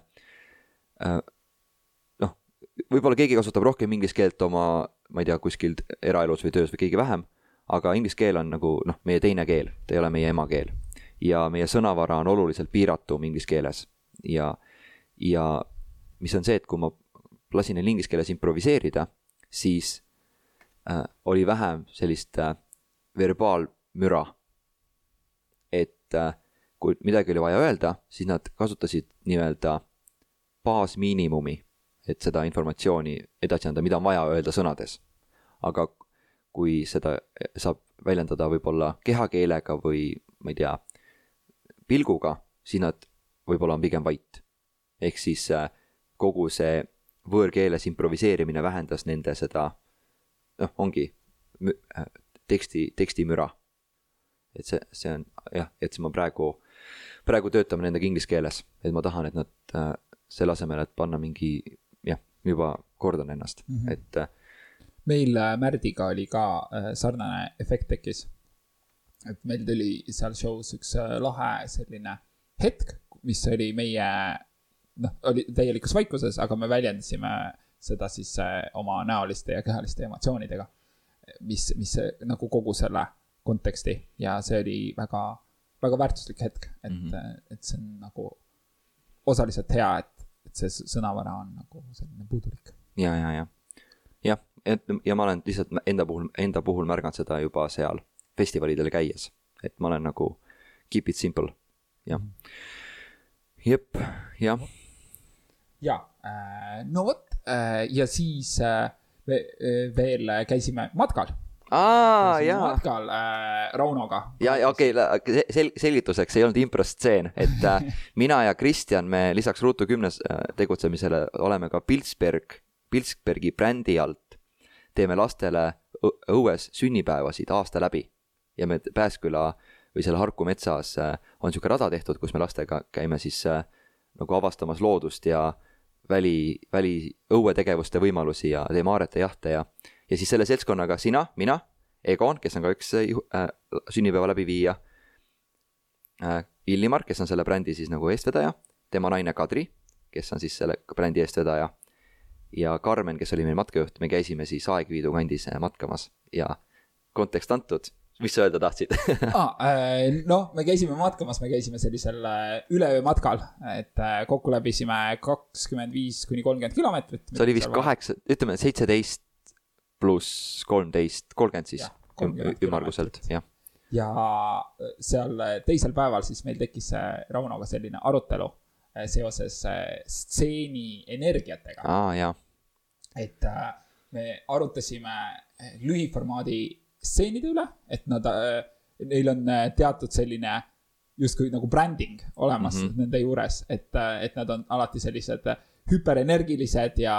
noh, võib-olla keegi kasutab rohkem inglise keelt oma, ma ei tea, kuskil eraelus või töös või keegi vähem aga inglise keel on nagu noh, meie teine keel, ta ei ole meie emakeel. ja meie sõnavara on oluliselt piiratum inglise keeles ja, ja mis on see, et kui ma lasin neil inglise keeles improviseerida, siis äh, oli vähem sellist äh, verbaalmüra. et äh, kui midagi oli vaja öelda, siis nad kasutasid nii-öelda baasmiinimumi, et seda informatsiooni edasi anda, mida on vaja öelda sõnades. aga kui seda saab väljendada võib-olla kehakeelega või ma ei tea, pilguga, siis nad võib-olla on pigem vait. ehk siis äh, kogu see võõrkeeles improviseerimine vähendas nende seda, noh, ongi äh, teksti, tekstimüra. et see, see on jah, et ma praegu, praegu töötame nendega inglise keeles, et ma tahan, et nad äh, selle asemel, et panna mingi jah, juba kordan ennast mm, -hmm. et meil äh, Märdiga oli ka äh, sarnane efekt tekkis. et meil tuli seal show's üks äh, lahe selline hetk, mis oli meie, noh, oli täielikus vaikuses, aga me väljendasime seda siis oma näoliste ja kehaliste emotsioonidega. mis, mis nagu kogu selle konteksti ja see oli väga, väga väärtuslik hetk, et mm, -hmm. et see on nagu osaliselt hea, et, et see sõnavara on nagu selline puudulik. ja, ja, ja jah, et ja ma olen lihtsalt enda puhul, enda puhul märganud seda juba seal festivalidel käies, et ma olen nagu keep it simple. jah. jep, jah. ja, no vot ja siis veel käisime matkal aa, jaa. matkal äh, Raunoga. ja, ja okei okay, sel-, selgituseks ei olnud improstseen, et äh, mina ja Kristjan, me lisaks Ruutu kümnes äh, tegutsemisele oleme ka Piltsberg, Piltsbergi brändi alt, teeme lastele õues sünnipäevasid aasta läbi. ja me Pääsküla või seal Harku metsas äh, on niisugune rada tehtud, kus me lastega käime siis äh, nagu avastamas loodust ja väli, väli õuetegevuste võimalusi ja teeme aarete jahte ja ja siis selle seltskonnaga sina, mina, Egon, kes on ka üks äh, sünnipäeva läbiviija äh,, Illimar, kes on selle brändi siis nagu eestvedaja, tema naine Kadri, kes on siis selle brändi eestvedaja, ja Karmen, kes oli meil matkajuht, me käisime siis Aegviidu kandis äh, matkamas ja kontekst antud, mis sa öelda tahtsid ah, noh, me käisime matkamas, me käisime sellisel äh, üleöömatkal, et kokku läbisime kakskümmend viis kuni kolmkümmend kilomeetrit. see oli vist kaheksa, ütleme seitseteist pluss kolmteist, kolmkümmend siis ümmarguselt, jah. ja seal teisel päeval siis meil tekkis Raunoga selline arutelu seoses stseeni energiatega. aa, jaa. et äh, me arutasime lühiformaadi stseenide üle, et nad, neil on teatud selline justkui nagu bränding olemas mm -hmm. nende juures, et, et nad on alati sellised hüperenergilised ja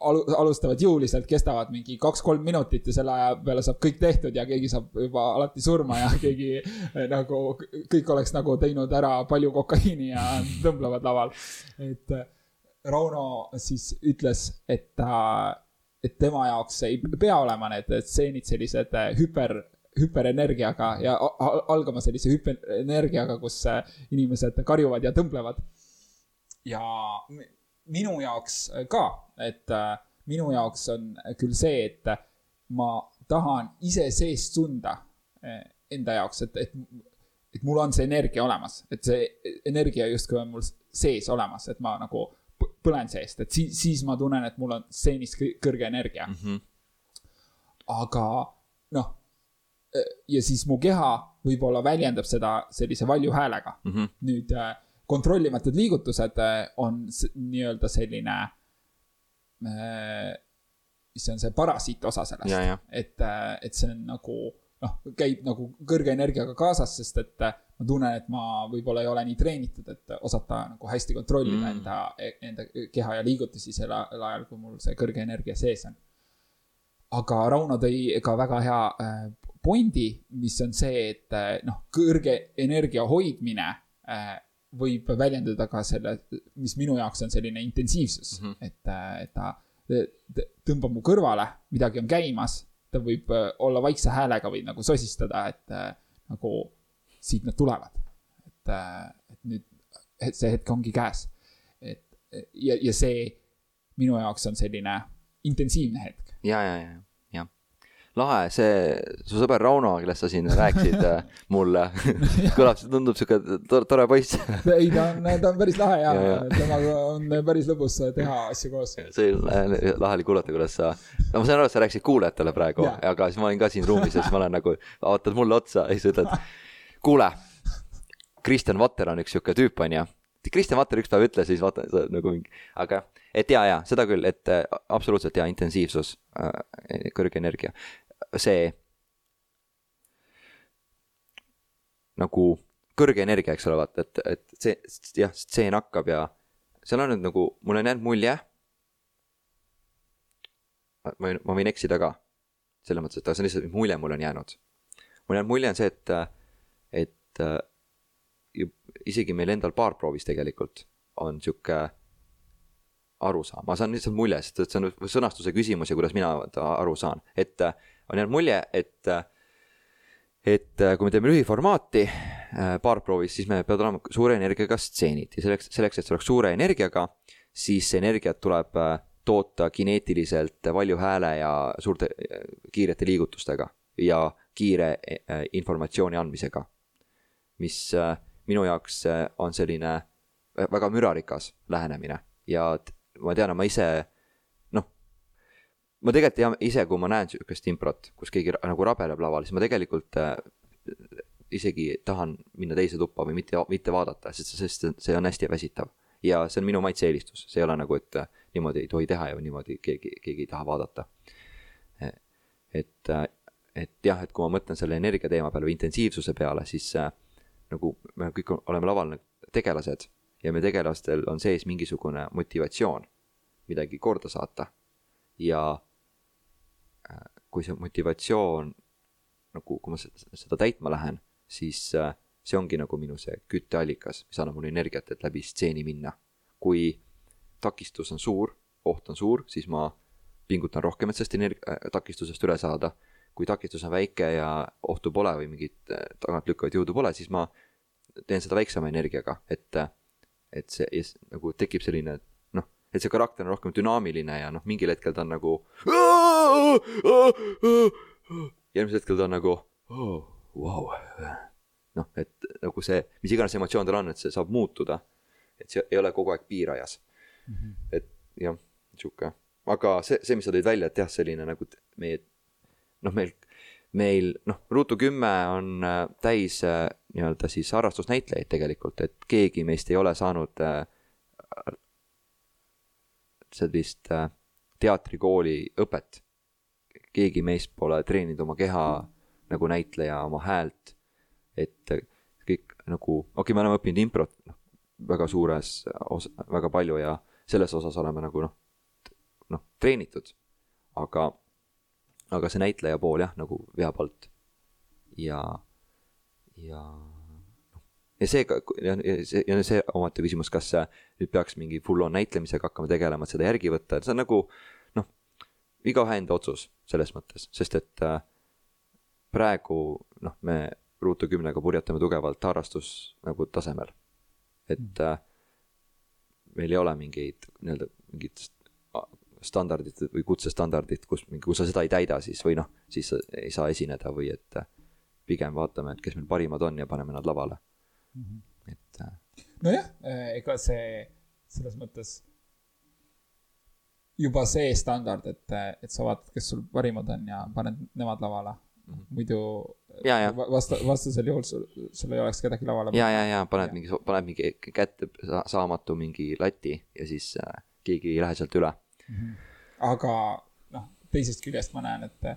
alu, alustavad jõuliselt, kestavad mingi kaks-kolm minutit ja selle aja peale saab kõik tehtud ja keegi saab juba alati surma ja keegi eh, nagu, kõik oleks nagu teinud ära palju kokaiini ja tõmblevad laval. et eh, Rauno siis ütles, et ta, et tema jaoks ei pea olema need stseenid sellised hüper hüperenergiaga ja algama sellise hüperenergiaga, kus inimesed karjuvad ja tõmblevad ja minu jaoks ka, et äh, minu jaoks on küll see, et ma tahan ise seest tunda äh, enda jaoks, et, et, et mul on see energia olemas, et see energia justkui on mul sees olemas, et ma nagu põlen seest, et siis, siis ma tunnen, et mul on stseenis kõrge energia mm. -hmm. aga noh, ja siis mu keha võib-olla väljendab seda sellise valju häälega mm. -hmm. nüüd äh, kontrollimatud liigutused äh, on nii-öelda selline, äh, mis on see parasiit osa sellest, et, äh, et see on nagu noh, käib nagu kõrge energiaga kaasas, sest et ma tunnen, et ma võib-olla ei ole nii treenitud, et osata nagu hästi kontrollida mm. enda, enda keha ja liigutusi sel ajal, kui mul see kõrge energia sees on. aga Rauno tõi ka väga hea pointi, mis on see, et noh, kõrge energia hoidmine võib väljenduda ka selle, mis minu jaoks on selline intensiivsus mm, -hmm. et, et ta tõmbab mu kõrvale, midagi on käimas, ta võib äh, olla vaikse häälega või nagu sosistada, et äh, nagu siit nad tulevad. et, äh, et nüüd et see hetk ongi käes. et ja, ja see minu jaoks on selline intensiivne hetk. ja, ja, ja lahe, see, su sõber Rauno, kellest sa siin rääkisid äh, mulle kõlab, tundub sihuke tore poiss ei, ta on, ta on päris lahe ja, ja, ja. temaga on päris lõbus teha asju koos. see lahe oli kuulata, kuidas sa, no ma saan aru, et sa rääkisid kuulajatele praegu, aga siis ma olin ka siin ruumis ja siis ma olen nagu, vaatad mulle otsa ja siis ütled, kuule, Kristjan Vatter on üks sihuke tüüp, onju Kristjan Vatter üks päev ütles, siis vaata nagu mingi, aga et ja, ja seda küll, et äh, absoluutselt ja intensiivsus äh,, kõrge energia see nagu kõrge energia, eks ole, vaata, et, et see, jah, stseen hakkab ja seal on nüüd nagu, mul on jäänud mulje. ma võin, ma võin eksida ka. selles mõttes, et see on lihtsalt mulje mul on jäänud. mul jäänud mulje on see, et, et isegi meil endal baarproovis tegelikult on sihuke arusaam, ma saan lihtsalt mulje, sest et see on sõnastuse küsimus ja kuidas mina aru saan, et on jäänud mulje, et, et kui me teeme lühiformaati baarproovis, äh, siis me peavad olema suure energiaga stseenid. Ja selleks, selleks, et see oleks suure energiaga, siis energiat tuleb äh, toota kineetiliselt valju hääle ja suurte äh, kiirete liigutustega ja kiire informatsiooni andmisega. mis minu jaoks on selline väga mürarikas lähenemine. Ja ma tean, ma ise ma tegelikult ise, kui ma näen sihukest improt, kus keegi nagu rabeleb laval, siis ma tegelikult äh, isegi tahan minna teise tuppa või mitte, mitte vaadata, sest, sest see on hästi väsitav. ja see on minu maitse-eelistus, see ei ole nagu, et niimoodi ei tohi teha ja niimoodi keegi, keegi ei taha vaadata. et, et jah, et kui ma mõtlen selle energia teema peale või intensiivsuse peale, siis äh, nagu me kõik oleme laval tegelased ja me tegelastel on sees mingisugune motivatsioon midagi korda saata. ja äh, kui see motivatsioon nagu, kui ma seda täitma lähen, siis äh, see ongi nagu minu see kütteallikas, mis annab mulle energiat, et läbi stseeni minna. kui takistus on suur, oht on suur, siis ma pingutan rohkem, et sellest energ-, äh, takistusest üle saada. kui takistus on väike ja ohtu pole või mingit tagantlükkavat jõudu pole, siis ma teen seda väiksema energiaga, et, et see nagu tekib selline et see karakter on rohkem dünaamiline ja noh, mingil hetkel ta on nagu. järgmisel hetkel ta on nagu oh,, vau. noh, et nagu see, mis iganes emotsioon tal on, et see saab muutuda. et see ei ole kogu aeg piirajas mm. -hmm. et jah, sihuke, aga see, see, mis sa tõid välja, et jah, selline nagu meie, noh, meil, meil noh, Ruutu kümme on äh, täis äh, nii-öelda siis harrastusnäitlejaid tegelikult, et keegi meist ei ole saanud äh, sellist äh, teatrikooli õpet. keegi meist pole treeninud oma keha nagu näitleja, oma häält. et äh, kõik nagu, okei okay,, me oleme õppinud improt noh, väga suures os-, väga palju ja selles osas oleme nagu noh, noh, treenitud. aga, aga see näitleja pool jah, nagu veab alt. ja, ja ja seega, ja see, ja see omaette küsimus, kas nüüd peaks mingi full-on näitlemisega hakkama tegelema, et seda järgi võtta, et see on nagu noh, igaühe enda otsus selles mõttes, sest et äh, praegu noh, me ruutu kümnega purjetame tugevalt harrastus nagu tasemel. et äh, meil ei ole mingeid nii-öelda mingit standardit või kutsestandardit, kus, kui sa seda ei täida, siis või noh, siis sa ei saa esineda või et äh, pigem vaatame, et kes meil parimad on ja paneme nad lavale mm. -hmm. et. Äh, nojah, äh, ega see selles mõttes juba see standard, et, et sa vaatad, kes sul parimad on ja paned nemad lavale mm. -hmm. muidu ja, ja. vasta, vastasel juhul sul, sul ei oleks kedagi lavale. ja, ja, ja paned ja. mingi, paned mingi kätte saamatu mingi lati ja siis äh, keegi ei lähe sealt üle. Aga noh, teisest küljest ma näen, et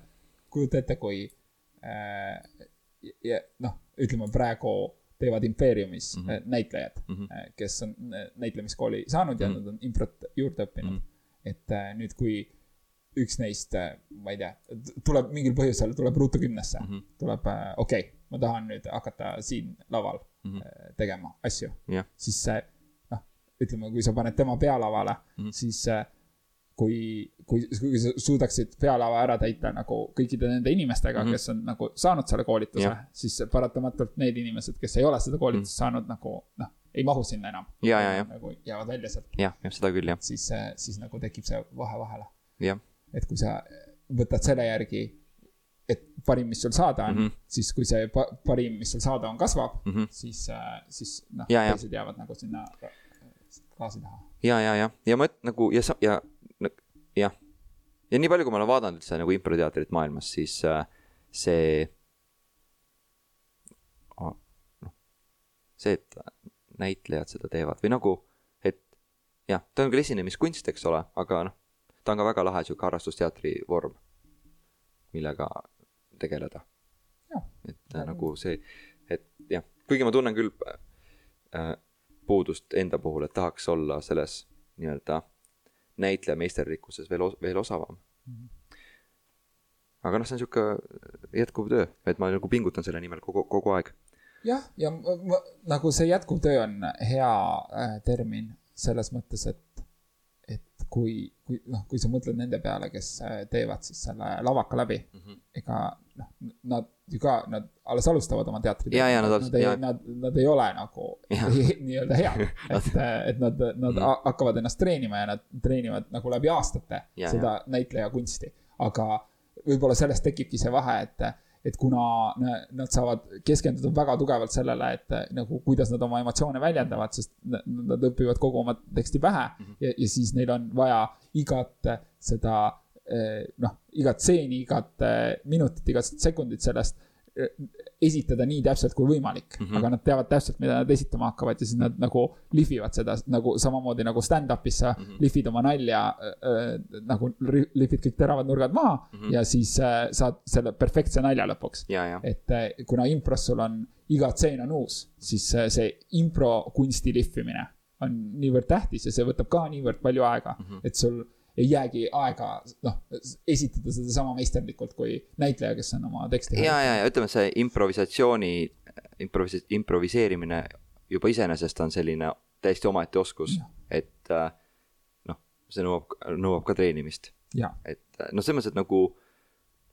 kujuta ette, kui äh, noh, ütleme praegu teevad Imperiumis mm -hmm. näitlejad mm, -hmm. kes on äh, näitlemiskooli saanud ja mm -hmm. nad on improt juurde õppinud mm. -hmm. et nüüd, kui üks neist, ma ei tea, tuleb mingil põhjusel, tuleb ruutu kümnesse mm, -hmm. tuleb, okei okay,, ma tahan nüüd hakata siin laval mm -hmm. tegema asju yeah., siis noh, ütleme, kui sa paned tema pealavale mm, -hmm. siis kui, kui, kui sa suudaksid pealava ära täita nagu kõikide nende inimestega mm, -hmm. kes on nagu saanud selle koolituse yeah., siis paratamatult need inimesed, kes ei ole seda koolitust mm -hmm. saanud nagu noh, ei mahu sinna enam. ja, ja, ja. nagu jäävad välja sealt. jah, jah, seda küll, jah. siis, siis nagu tekib see vahe vahele. et kui sa võtad selle järgi, et parim, mis sul saada on mm, -hmm. siis kui see pa parim, mis sul saada on, kasvab mm, -hmm. siis, siis noh, teised jäävad nagu sinna klaasi taha. ja, ja, ja, ja ma nagu ja sa ja jah, ja nii palju, kui ma olen vaadanud üldse nagu improteatrit maailmas, siis äh, see oh,, noh, see, et näitlejad seda teevad või nagu, et jah, ta on küll esinemiskunst, eks ole, aga noh, ta on ka väga lahe sihuke harrastusteatri vorm, millega tegeleda. et äh, nagu see, et jah, kuigi ma tunnen küll äh, puudust enda puhul, et tahaks olla selles nii-öelda näitleja meisterlikkuses veel, veel osavam mm. -hmm. aga noh, see on sihuke jätkuv töö, et ma nagu pingutan selle nimel kogu, kogu aeg. jah, ja ma, nagu see jätkuv töö on hea äh, termin selles mõttes, et kui, kui noh, kui sa mõtled nende peale, kes äh, teevad siis selle lavaka läbi mm, -hmm. ega noh, nad ju ka, nad alles alustavad oma teatritööd. ja, ja nad, ei, nad, nad ei ole nagu nii-öelda head, et, et nad, nad mm -hmm. hakkavad ennast treenima ja nad treenivad nagu läbi aastate ja, seda ja. näitleja kunsti. aga võib-olla sellest tekibki see vahe, et et kuna nad saavad keskenduda väga tugevalt sellele, et nagu kuidas nad oma emotsioone väljendavad, sest nad õpivad kogu oma teksti pähe mm -hmm. ja, ja siis neil on vaja igat seda eh, noh, igat stseeni, igat minutit, igat sekundit sellest esitada nii täpselt kui võimalik mm, -hmm. aga nad teavad täpselt, mida nad esitama hakkavad ja siis nad nagu lihvivad seda nagu samamoodi nagu stand-up'is sa mm -hmm. lihvid oma nalja äh,, nagu lihvid kõik teravad nurgad maha mm -hmm. ja siis äh, saad selle perfektse nalja lõpuks. et äh, kuna impros sul on, iga tseen on uus, siis äh, see impro kunsti lihvimine on niivõrd tähtis ja see võtab ka niivõrd palju aega mm, -hmm. et sul ei jäägi aega, noh, esitada seda sama meisterlikult kui näitleja, kes on oma teksti. ja, ja, ja ütleme, see improvisatsiooni, improvis-, improviseerimine juba iseenesest on selline täiesti omaette oskus, et äh, noh, see nõuab, nõuab ka treenimist. et äh, noh, selles mõttes, et nagu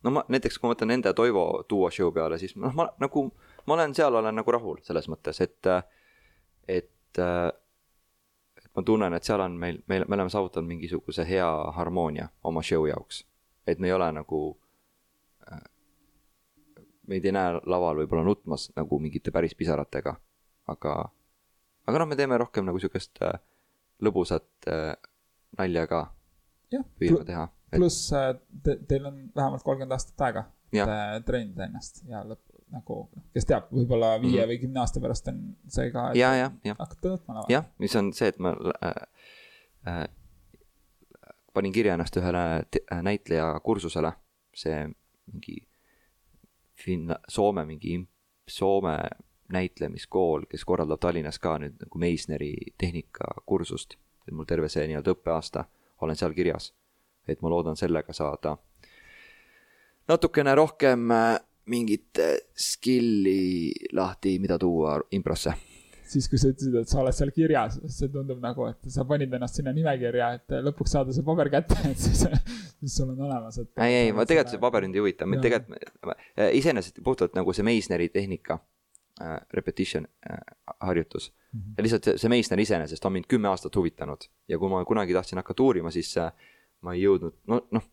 no ma näiteks, kui ma mõtlen enda Toivo duo show peale, siis noh, ma nagu, ma olen seal, olen nagu rahul selles mõttes, et, äh, et ma tunnen, et seal on meil, meil, me oleme saavutanud mingisuguse hea harmoonia oma show jaoks. et me ei ole nagu äh,, meid ei näe laval võib-olla nutmas nagu mingite päris pisaratega, aga, aga noh, me teeme rohkem nagu sihukest äh, lõbusat äh, nalja ka. püüame teha et.... pluss äh, te, teil on vähemalt kolmkümmend aastat aega, et treenida ennast ja lõpp, nagu kes teab, võib-olla viie mm -hmm. või kümne aasta pärast on see ka. ja, ja, ja. hakkate võtma lava. jah, mis on see, et ma äh, äh, panin kirja ennast ühele äh, näitleja kursusele, see mingi Finna, Soome mingi, Soome näitlemiskool, kes korraldab Tallinnas ka nüüd nagu Meisneri tehnikakursust. et mul terve see nii-öelda õppeaasta olen seal kirjas. et ma loodan sellega saada natukene rohkem äh, mingit skill'i lahti, mida tuua improsse? siis, kui sa ütlesid, et sa oled seal kirjas, see tundub nagu, et sa panid ennast sinna nimekirja, et lõpuks saada see paber kätte, et siis, siis sul on olemas, et. ei, ei, ma tegelikult see paber mind ei huvita, mind tegelikult, iseenesest puhtalt nagu see Meisneri tehnika äh,, repetition äh, harjutus mm. -hmm. ja lihtsalt see, see Meisner iseenesest on mind kümme aastat huvitanud ja kui ma kunagi tahtsin hakata uurima, siis äh, ma ei jõudnud, no, noh,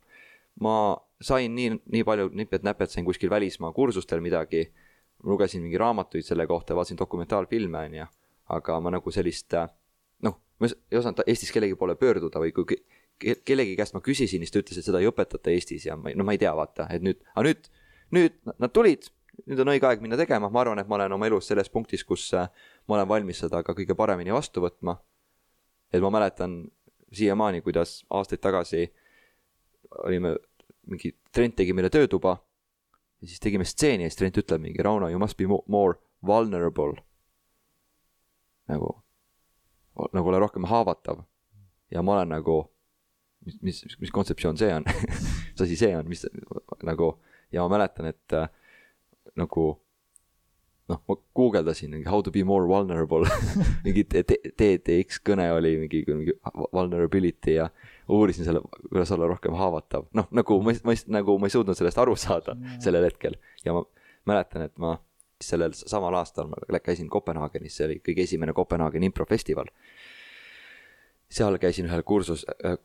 ma sain nii, nii palju nipet-näpet, sain kuskil välismaa kursustel midagi, lugesin mingi raamatuid selle kohta, vaatasin dokumentaalfilme, on ju, aga ma nagu sellist noh, ma ei osanud Eestis kellegi poole pöörduda või kui kellegi käest ma küsisin, siis ta ütles, et seda ei õpetata Eestis ja ma, no ma ei tea, vaata, et nüüd, aga nüüd, nüüd nad tulid, nüüd on õige aeg minna tegema, ma arvan, et ma olen oma elus selles punktis, kus äh, ma olen valmis seda ka kõige paremini vastu võtma. et ma mäletan siiamaani, kuidas aastaid tagasi olime mingi, Trent tegi meile töötuba ja siis tegime stseeni ja siis Trent ütleb mingi, Rauno, you must be more vulnerable. nagu, nagu ole rohkem haavatav. ja ma olen nagu, mis, mis, mis kontseptsioon see on mis asi see on, mis nagu ja ma mäletan, et äh, nagu noh, ma guugeldasin mingi how to be more vulnerable mingi TEDx kõne oli mingi, mingi vulnerability ja uurisin selle, kuidas olla rohkem haavatav. noh, nagu ma, ma nagu ma ei suutnud sellest aru saada mm. sellel hetkel ja ma mäletan, et ma sellel samal aastal ma käisin Kopenhaagenis, see oli kõige esimene Kopenhaageni improfestival. seal käisin ühel kursus äh,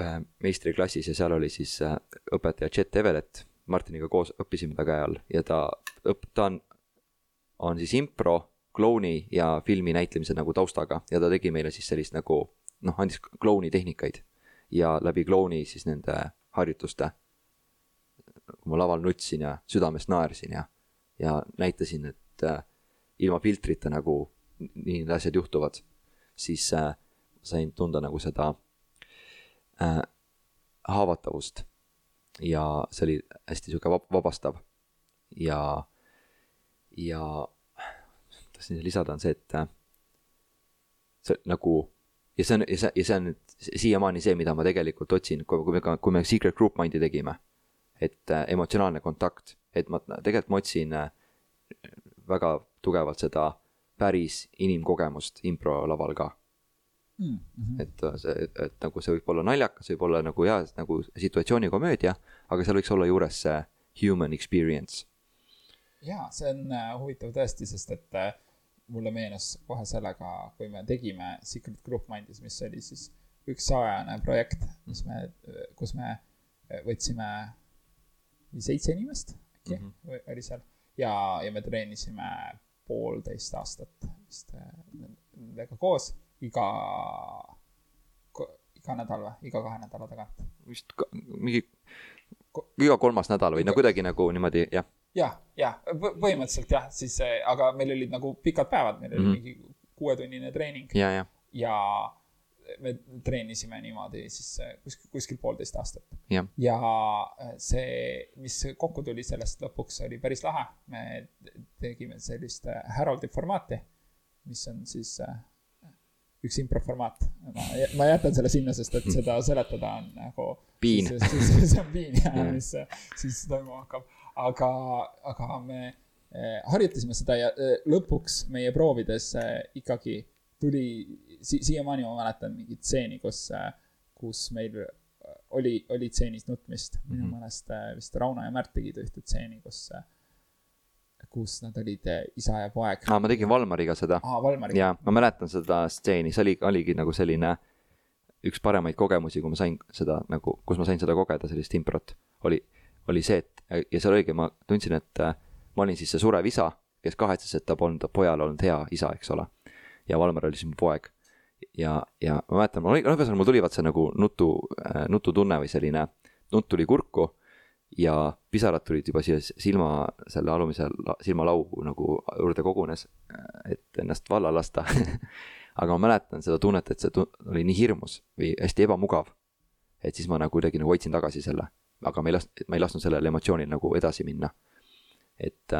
äh, meistriklassis ja seal oli siis äh, õpetaja Chet Everett Martiniga koos õppisime ta käe all ja ta õp-, ta on on siis impro, klouni ja filmi näitlemise nagu taustaga ja ta tegi meile siis sellist nagu noh, andis klouni tehnikaid ja läbi klouni siis nende harjutuste. kui ma laval nutsin ja südamest naersin ja, ja näitasin, et äh, ilma filtrita nagu nii need asjad juhtuvad, siis äh, sain tunda nagu seda äh, haavatavust. ja see oli hästi sihuke vab vabastav ja ja tahtsin lisada, on see, et äh, see nagu ja see on, ja see, ja see on nüüd siiamaani see, mida ma tegelikult otsin, kui me, kui me Secret Group Mind'i tegime. et äh, emotsionaalne kontakt, et ma tegelikult ma otsin äh, väga tugevalt seda päris inimkogemust improlaval ka mm. -hmm. et äh, see, et nagu see võib olla naljakas, võib olla nagu hea nagu situatsioonikomöödia, aga seal võiks olla juures see human experience jaa, see on äh, huvitav tõesti, sest et mulle meenus kohe sellega, kui me tegime Secret Group Mindis, mis oli siis üks sajane projekt, mis me, kus me äh, võtsime seitse inimest äkki mm -hmm. oli seal ja, ja me treenisime poolteist aastat vist nendega koos iga, iga nädal või, iga kahe nädala tagant. vist ka, mingi iga kolmas nädal või no kuidagi nagu niimoodi, jah jah, jah, põhimõtteliselt jah, siis, aga meil olid nagu pikad päevad, meil oli mm -hmm. mingi kuuetunnine treening. ja, ja. ja me treenisime niimoodi siis kuskil, kuskil poolteist aastat. ja, ja see, mis kokku tuli sellest lõpuks, oli päris lahe. me tegime sellist Haroldi formaati, mis on siis üks improformaat. ma, jätan selle sinna, sest et seda seletada on nagu. piin. see on piin jah mis siis toimuma hakkab, aga, aga me eh, harjutasime seda ja eh, lõpuks meie proovides eh, ikkagi tuli si, siiamaani ma mäletan mingit stseeni, kus, kus meil oli, oli tseenis nutmist. minu mm -hmm. meelest vist Rauno ja Märt tegid ühte stseeni, kus kus nad olid isa ja poeg. aa, ma tegin Valmariga seda. aa, Valmariga. jaa, ma mäletan seda stseeni, see oli, oligi nagu selline üks paremaid kogemusi, kui ma sain seda nagu, kus ma sain seda kogeda, sellist improt, oli, oli see, et ja seal oligi, ma tundsin, et äh, ma olin siis see surev isa, kes kahetses, et ta polnud pojal olnud hea isa, eks ole. ja Valmar oli siis mu poeg. ja, ja ma mäletan, mul oli, no ühesõnaga mul tuli vaat see nagu nutu äh,, nututunne või selline, nutt tuli kurku ja pisarad tulid juba siia silma, selle alumise silmalau nagu juurde kogunes, et ennast valla lasta aga ma mäletan seda tunnet, et see oli nii hirmus või hästi ebamugav. et siis ma nagu kuidagi nagu hoidsin tagasi selle, aga ma ei lasknud, ma ei lasknud sellel emotsioonil nagu edasi minna. et,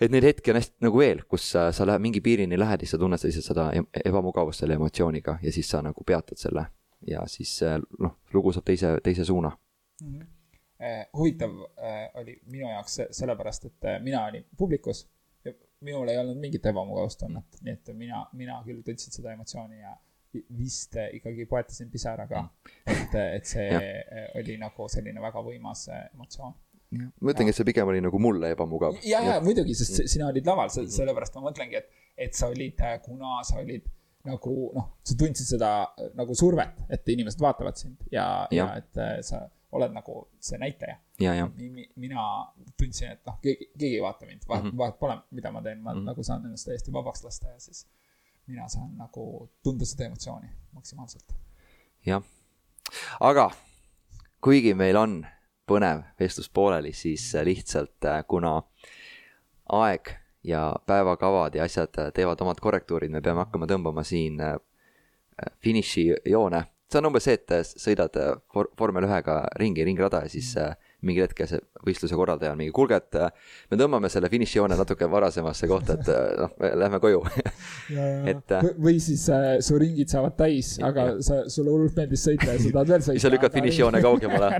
et neid hetki on hästi nagu veel, kus sa, sa lähed mingi piirini lähed ja sa tunned lihtsalt seda ebamugavust selle emotsiooniga ja siis sa nagu peatad selle ja siis noh, lugu saab teise, teise suuna mm. -hmm Eh, huvitav eh, oli minu jaoks sellepärast, et mina olin publikus ja minul ei olnud mingit ebamugavustunnet, nii et mina, mina küll tundsin seda emotsiooni ja vist ikkagi poetasin pisaraga. et, et see oli nagu selline väga võimas emotsioon. ma ütlengi, et see pigem oli nagu mulle ebamugav. ja, ja muidugi, sest sina olid laval, sellepärast ma mõtlengi, et, et sa olid, kuna sa olid nagu noh, sa tundsid seda nagu survet, et inimesed vaatavad sind ja, ja., ja et sa oled nagu see näitaja. mina tundsin, et noh, keegi, keegi ei vaata mind, vahet mm, -hmm. vahet pole, mida ma teen, ma mm -hmm. nagu saan ennast täiesti vabaks lasta ja siis mina saan nagu tunda seda emotsiooni maksimaalselt. jah, aga kuigi meil on põnev vestlus pooleli, siis lihtsalt äh, kuna aeg ja päevakavad ja asjad teevad omad korrektuurid, me peame hakkama tõmbama siin äh, finišijoone see on umbes see, et sõidad äh, for-, vormel ühega ringi, ringrada ja siis äh, mingil hetkel see võistluse korraldaja on mingi, kuulge, et äh, me tõmbame selle finišijoone natuke varasemasse kohta, et äh, noh, lähme koju et äh, või siis äh, su ringid saavad täis, aga ja. sa, sulle hullult meeldis sõita ja sa tahad veel sõita. sa lükkad finišijoone kaugemale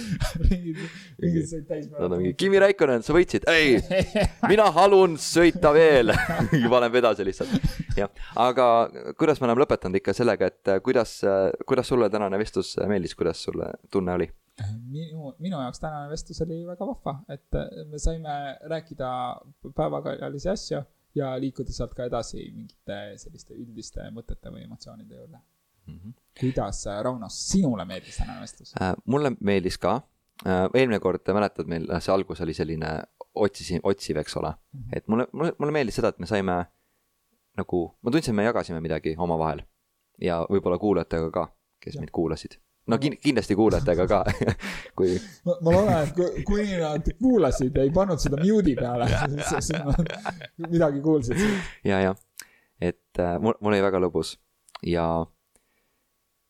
ringid, ringid said täis. Nad on mingi, Kimi Raikkonen, sa võitsid, ei, mina halun sõita veel paneb edasi lihtsalt. jah, aga kuidas me oleme lõpetanud ikka sellega, et kuidas, kuidas sulle tänane vestlus meeldis, kuidas sulle tunne oli? Minu, minu jaoks tänane vestlus oli väga vahva, et me saime rääkida päevakajalisi asju ja liikuda sealt ka edasi mingite selliste üldiste mõtete või emotsioonide juurde mm. -hmm. kuidas, Rauno, sinule meeldis tänane vestlus äh,? mulle meeldis ka äh,. eelmine kord, mäletad, meil see algus oli selline otsisin, otsiv, eks ole mm. -hmm. et mulle, mulle, mulle meeldis seda, et me saime nagu, ma tundsin, et me jagasime midagi omavahel ja võib-olla kuulajatega ka, kes ja. meid kuulasid no kin-, kindlasti kuulajatega ka kui. ma, loodan, et kui, nad kuulasid ei pannud seda mute'i peale, siis nad midagi kuulsid. ja, ja, et äh, mul, mul oli väga lõbus ja,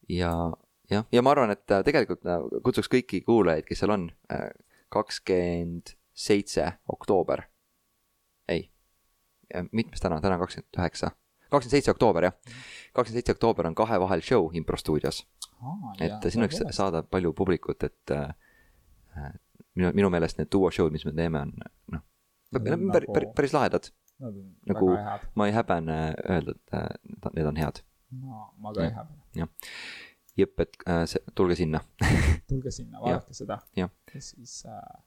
ja, jah, ja ma arvan, et äh, tegelikult äh, kutsuks kõiki kuulajaid, kes seal on, äh, kakskümmend seitse oktoober. ei, mitmes täna, täna kakskümmend üheksa, kakskümmend seitse oktoober jah. kakskümmend seitse oktoober on kahe vahel show Impro stuudios et siin võiks saada palju publikut, et äh, minu, minu meelest need duo show'd, mis me teeme, on noh, nagu päris, päris, päris lahedad. nagu ma ei häbene öelda, et äh, need on head. no ma ka ei häbene. jah, jep, et äh, see, tulge sinna tulge sinna, vaadake seda. ja siis äh,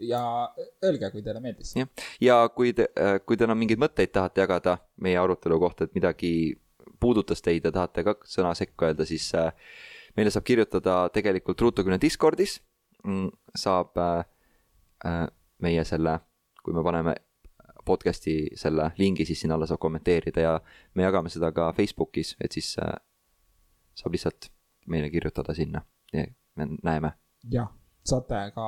ja öelge, kui teile meeldis. jah, ja kui te, äh, kui teil on mingeid mõtteid tahate jagada meie arutelu kohta, et midagi puudutas teid ja tahate ka sõna sekka öelda, siis äh, meile saab kirjutada tegelikult Ruutukümne Discordis. Mm, saab äh, meie selle, kui me paneme podcast'i selle lingi, siis sinna alla saab kommenteerida ja me jagame seda ka Facebookis, et siis saab lihtsalt meile kirjutada sinna ja me näeme. jah, saate ka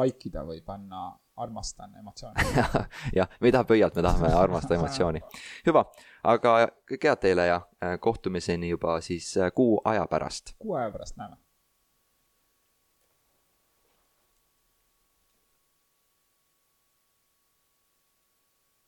like ida või panna armastan emotsiooni jah, me ei taha pöialt, me tahame armastada emotsiooni. hüva, aga kõike head teile ja kohtumiseni juba siis kuu aja pärast. kuu aja pärast näeme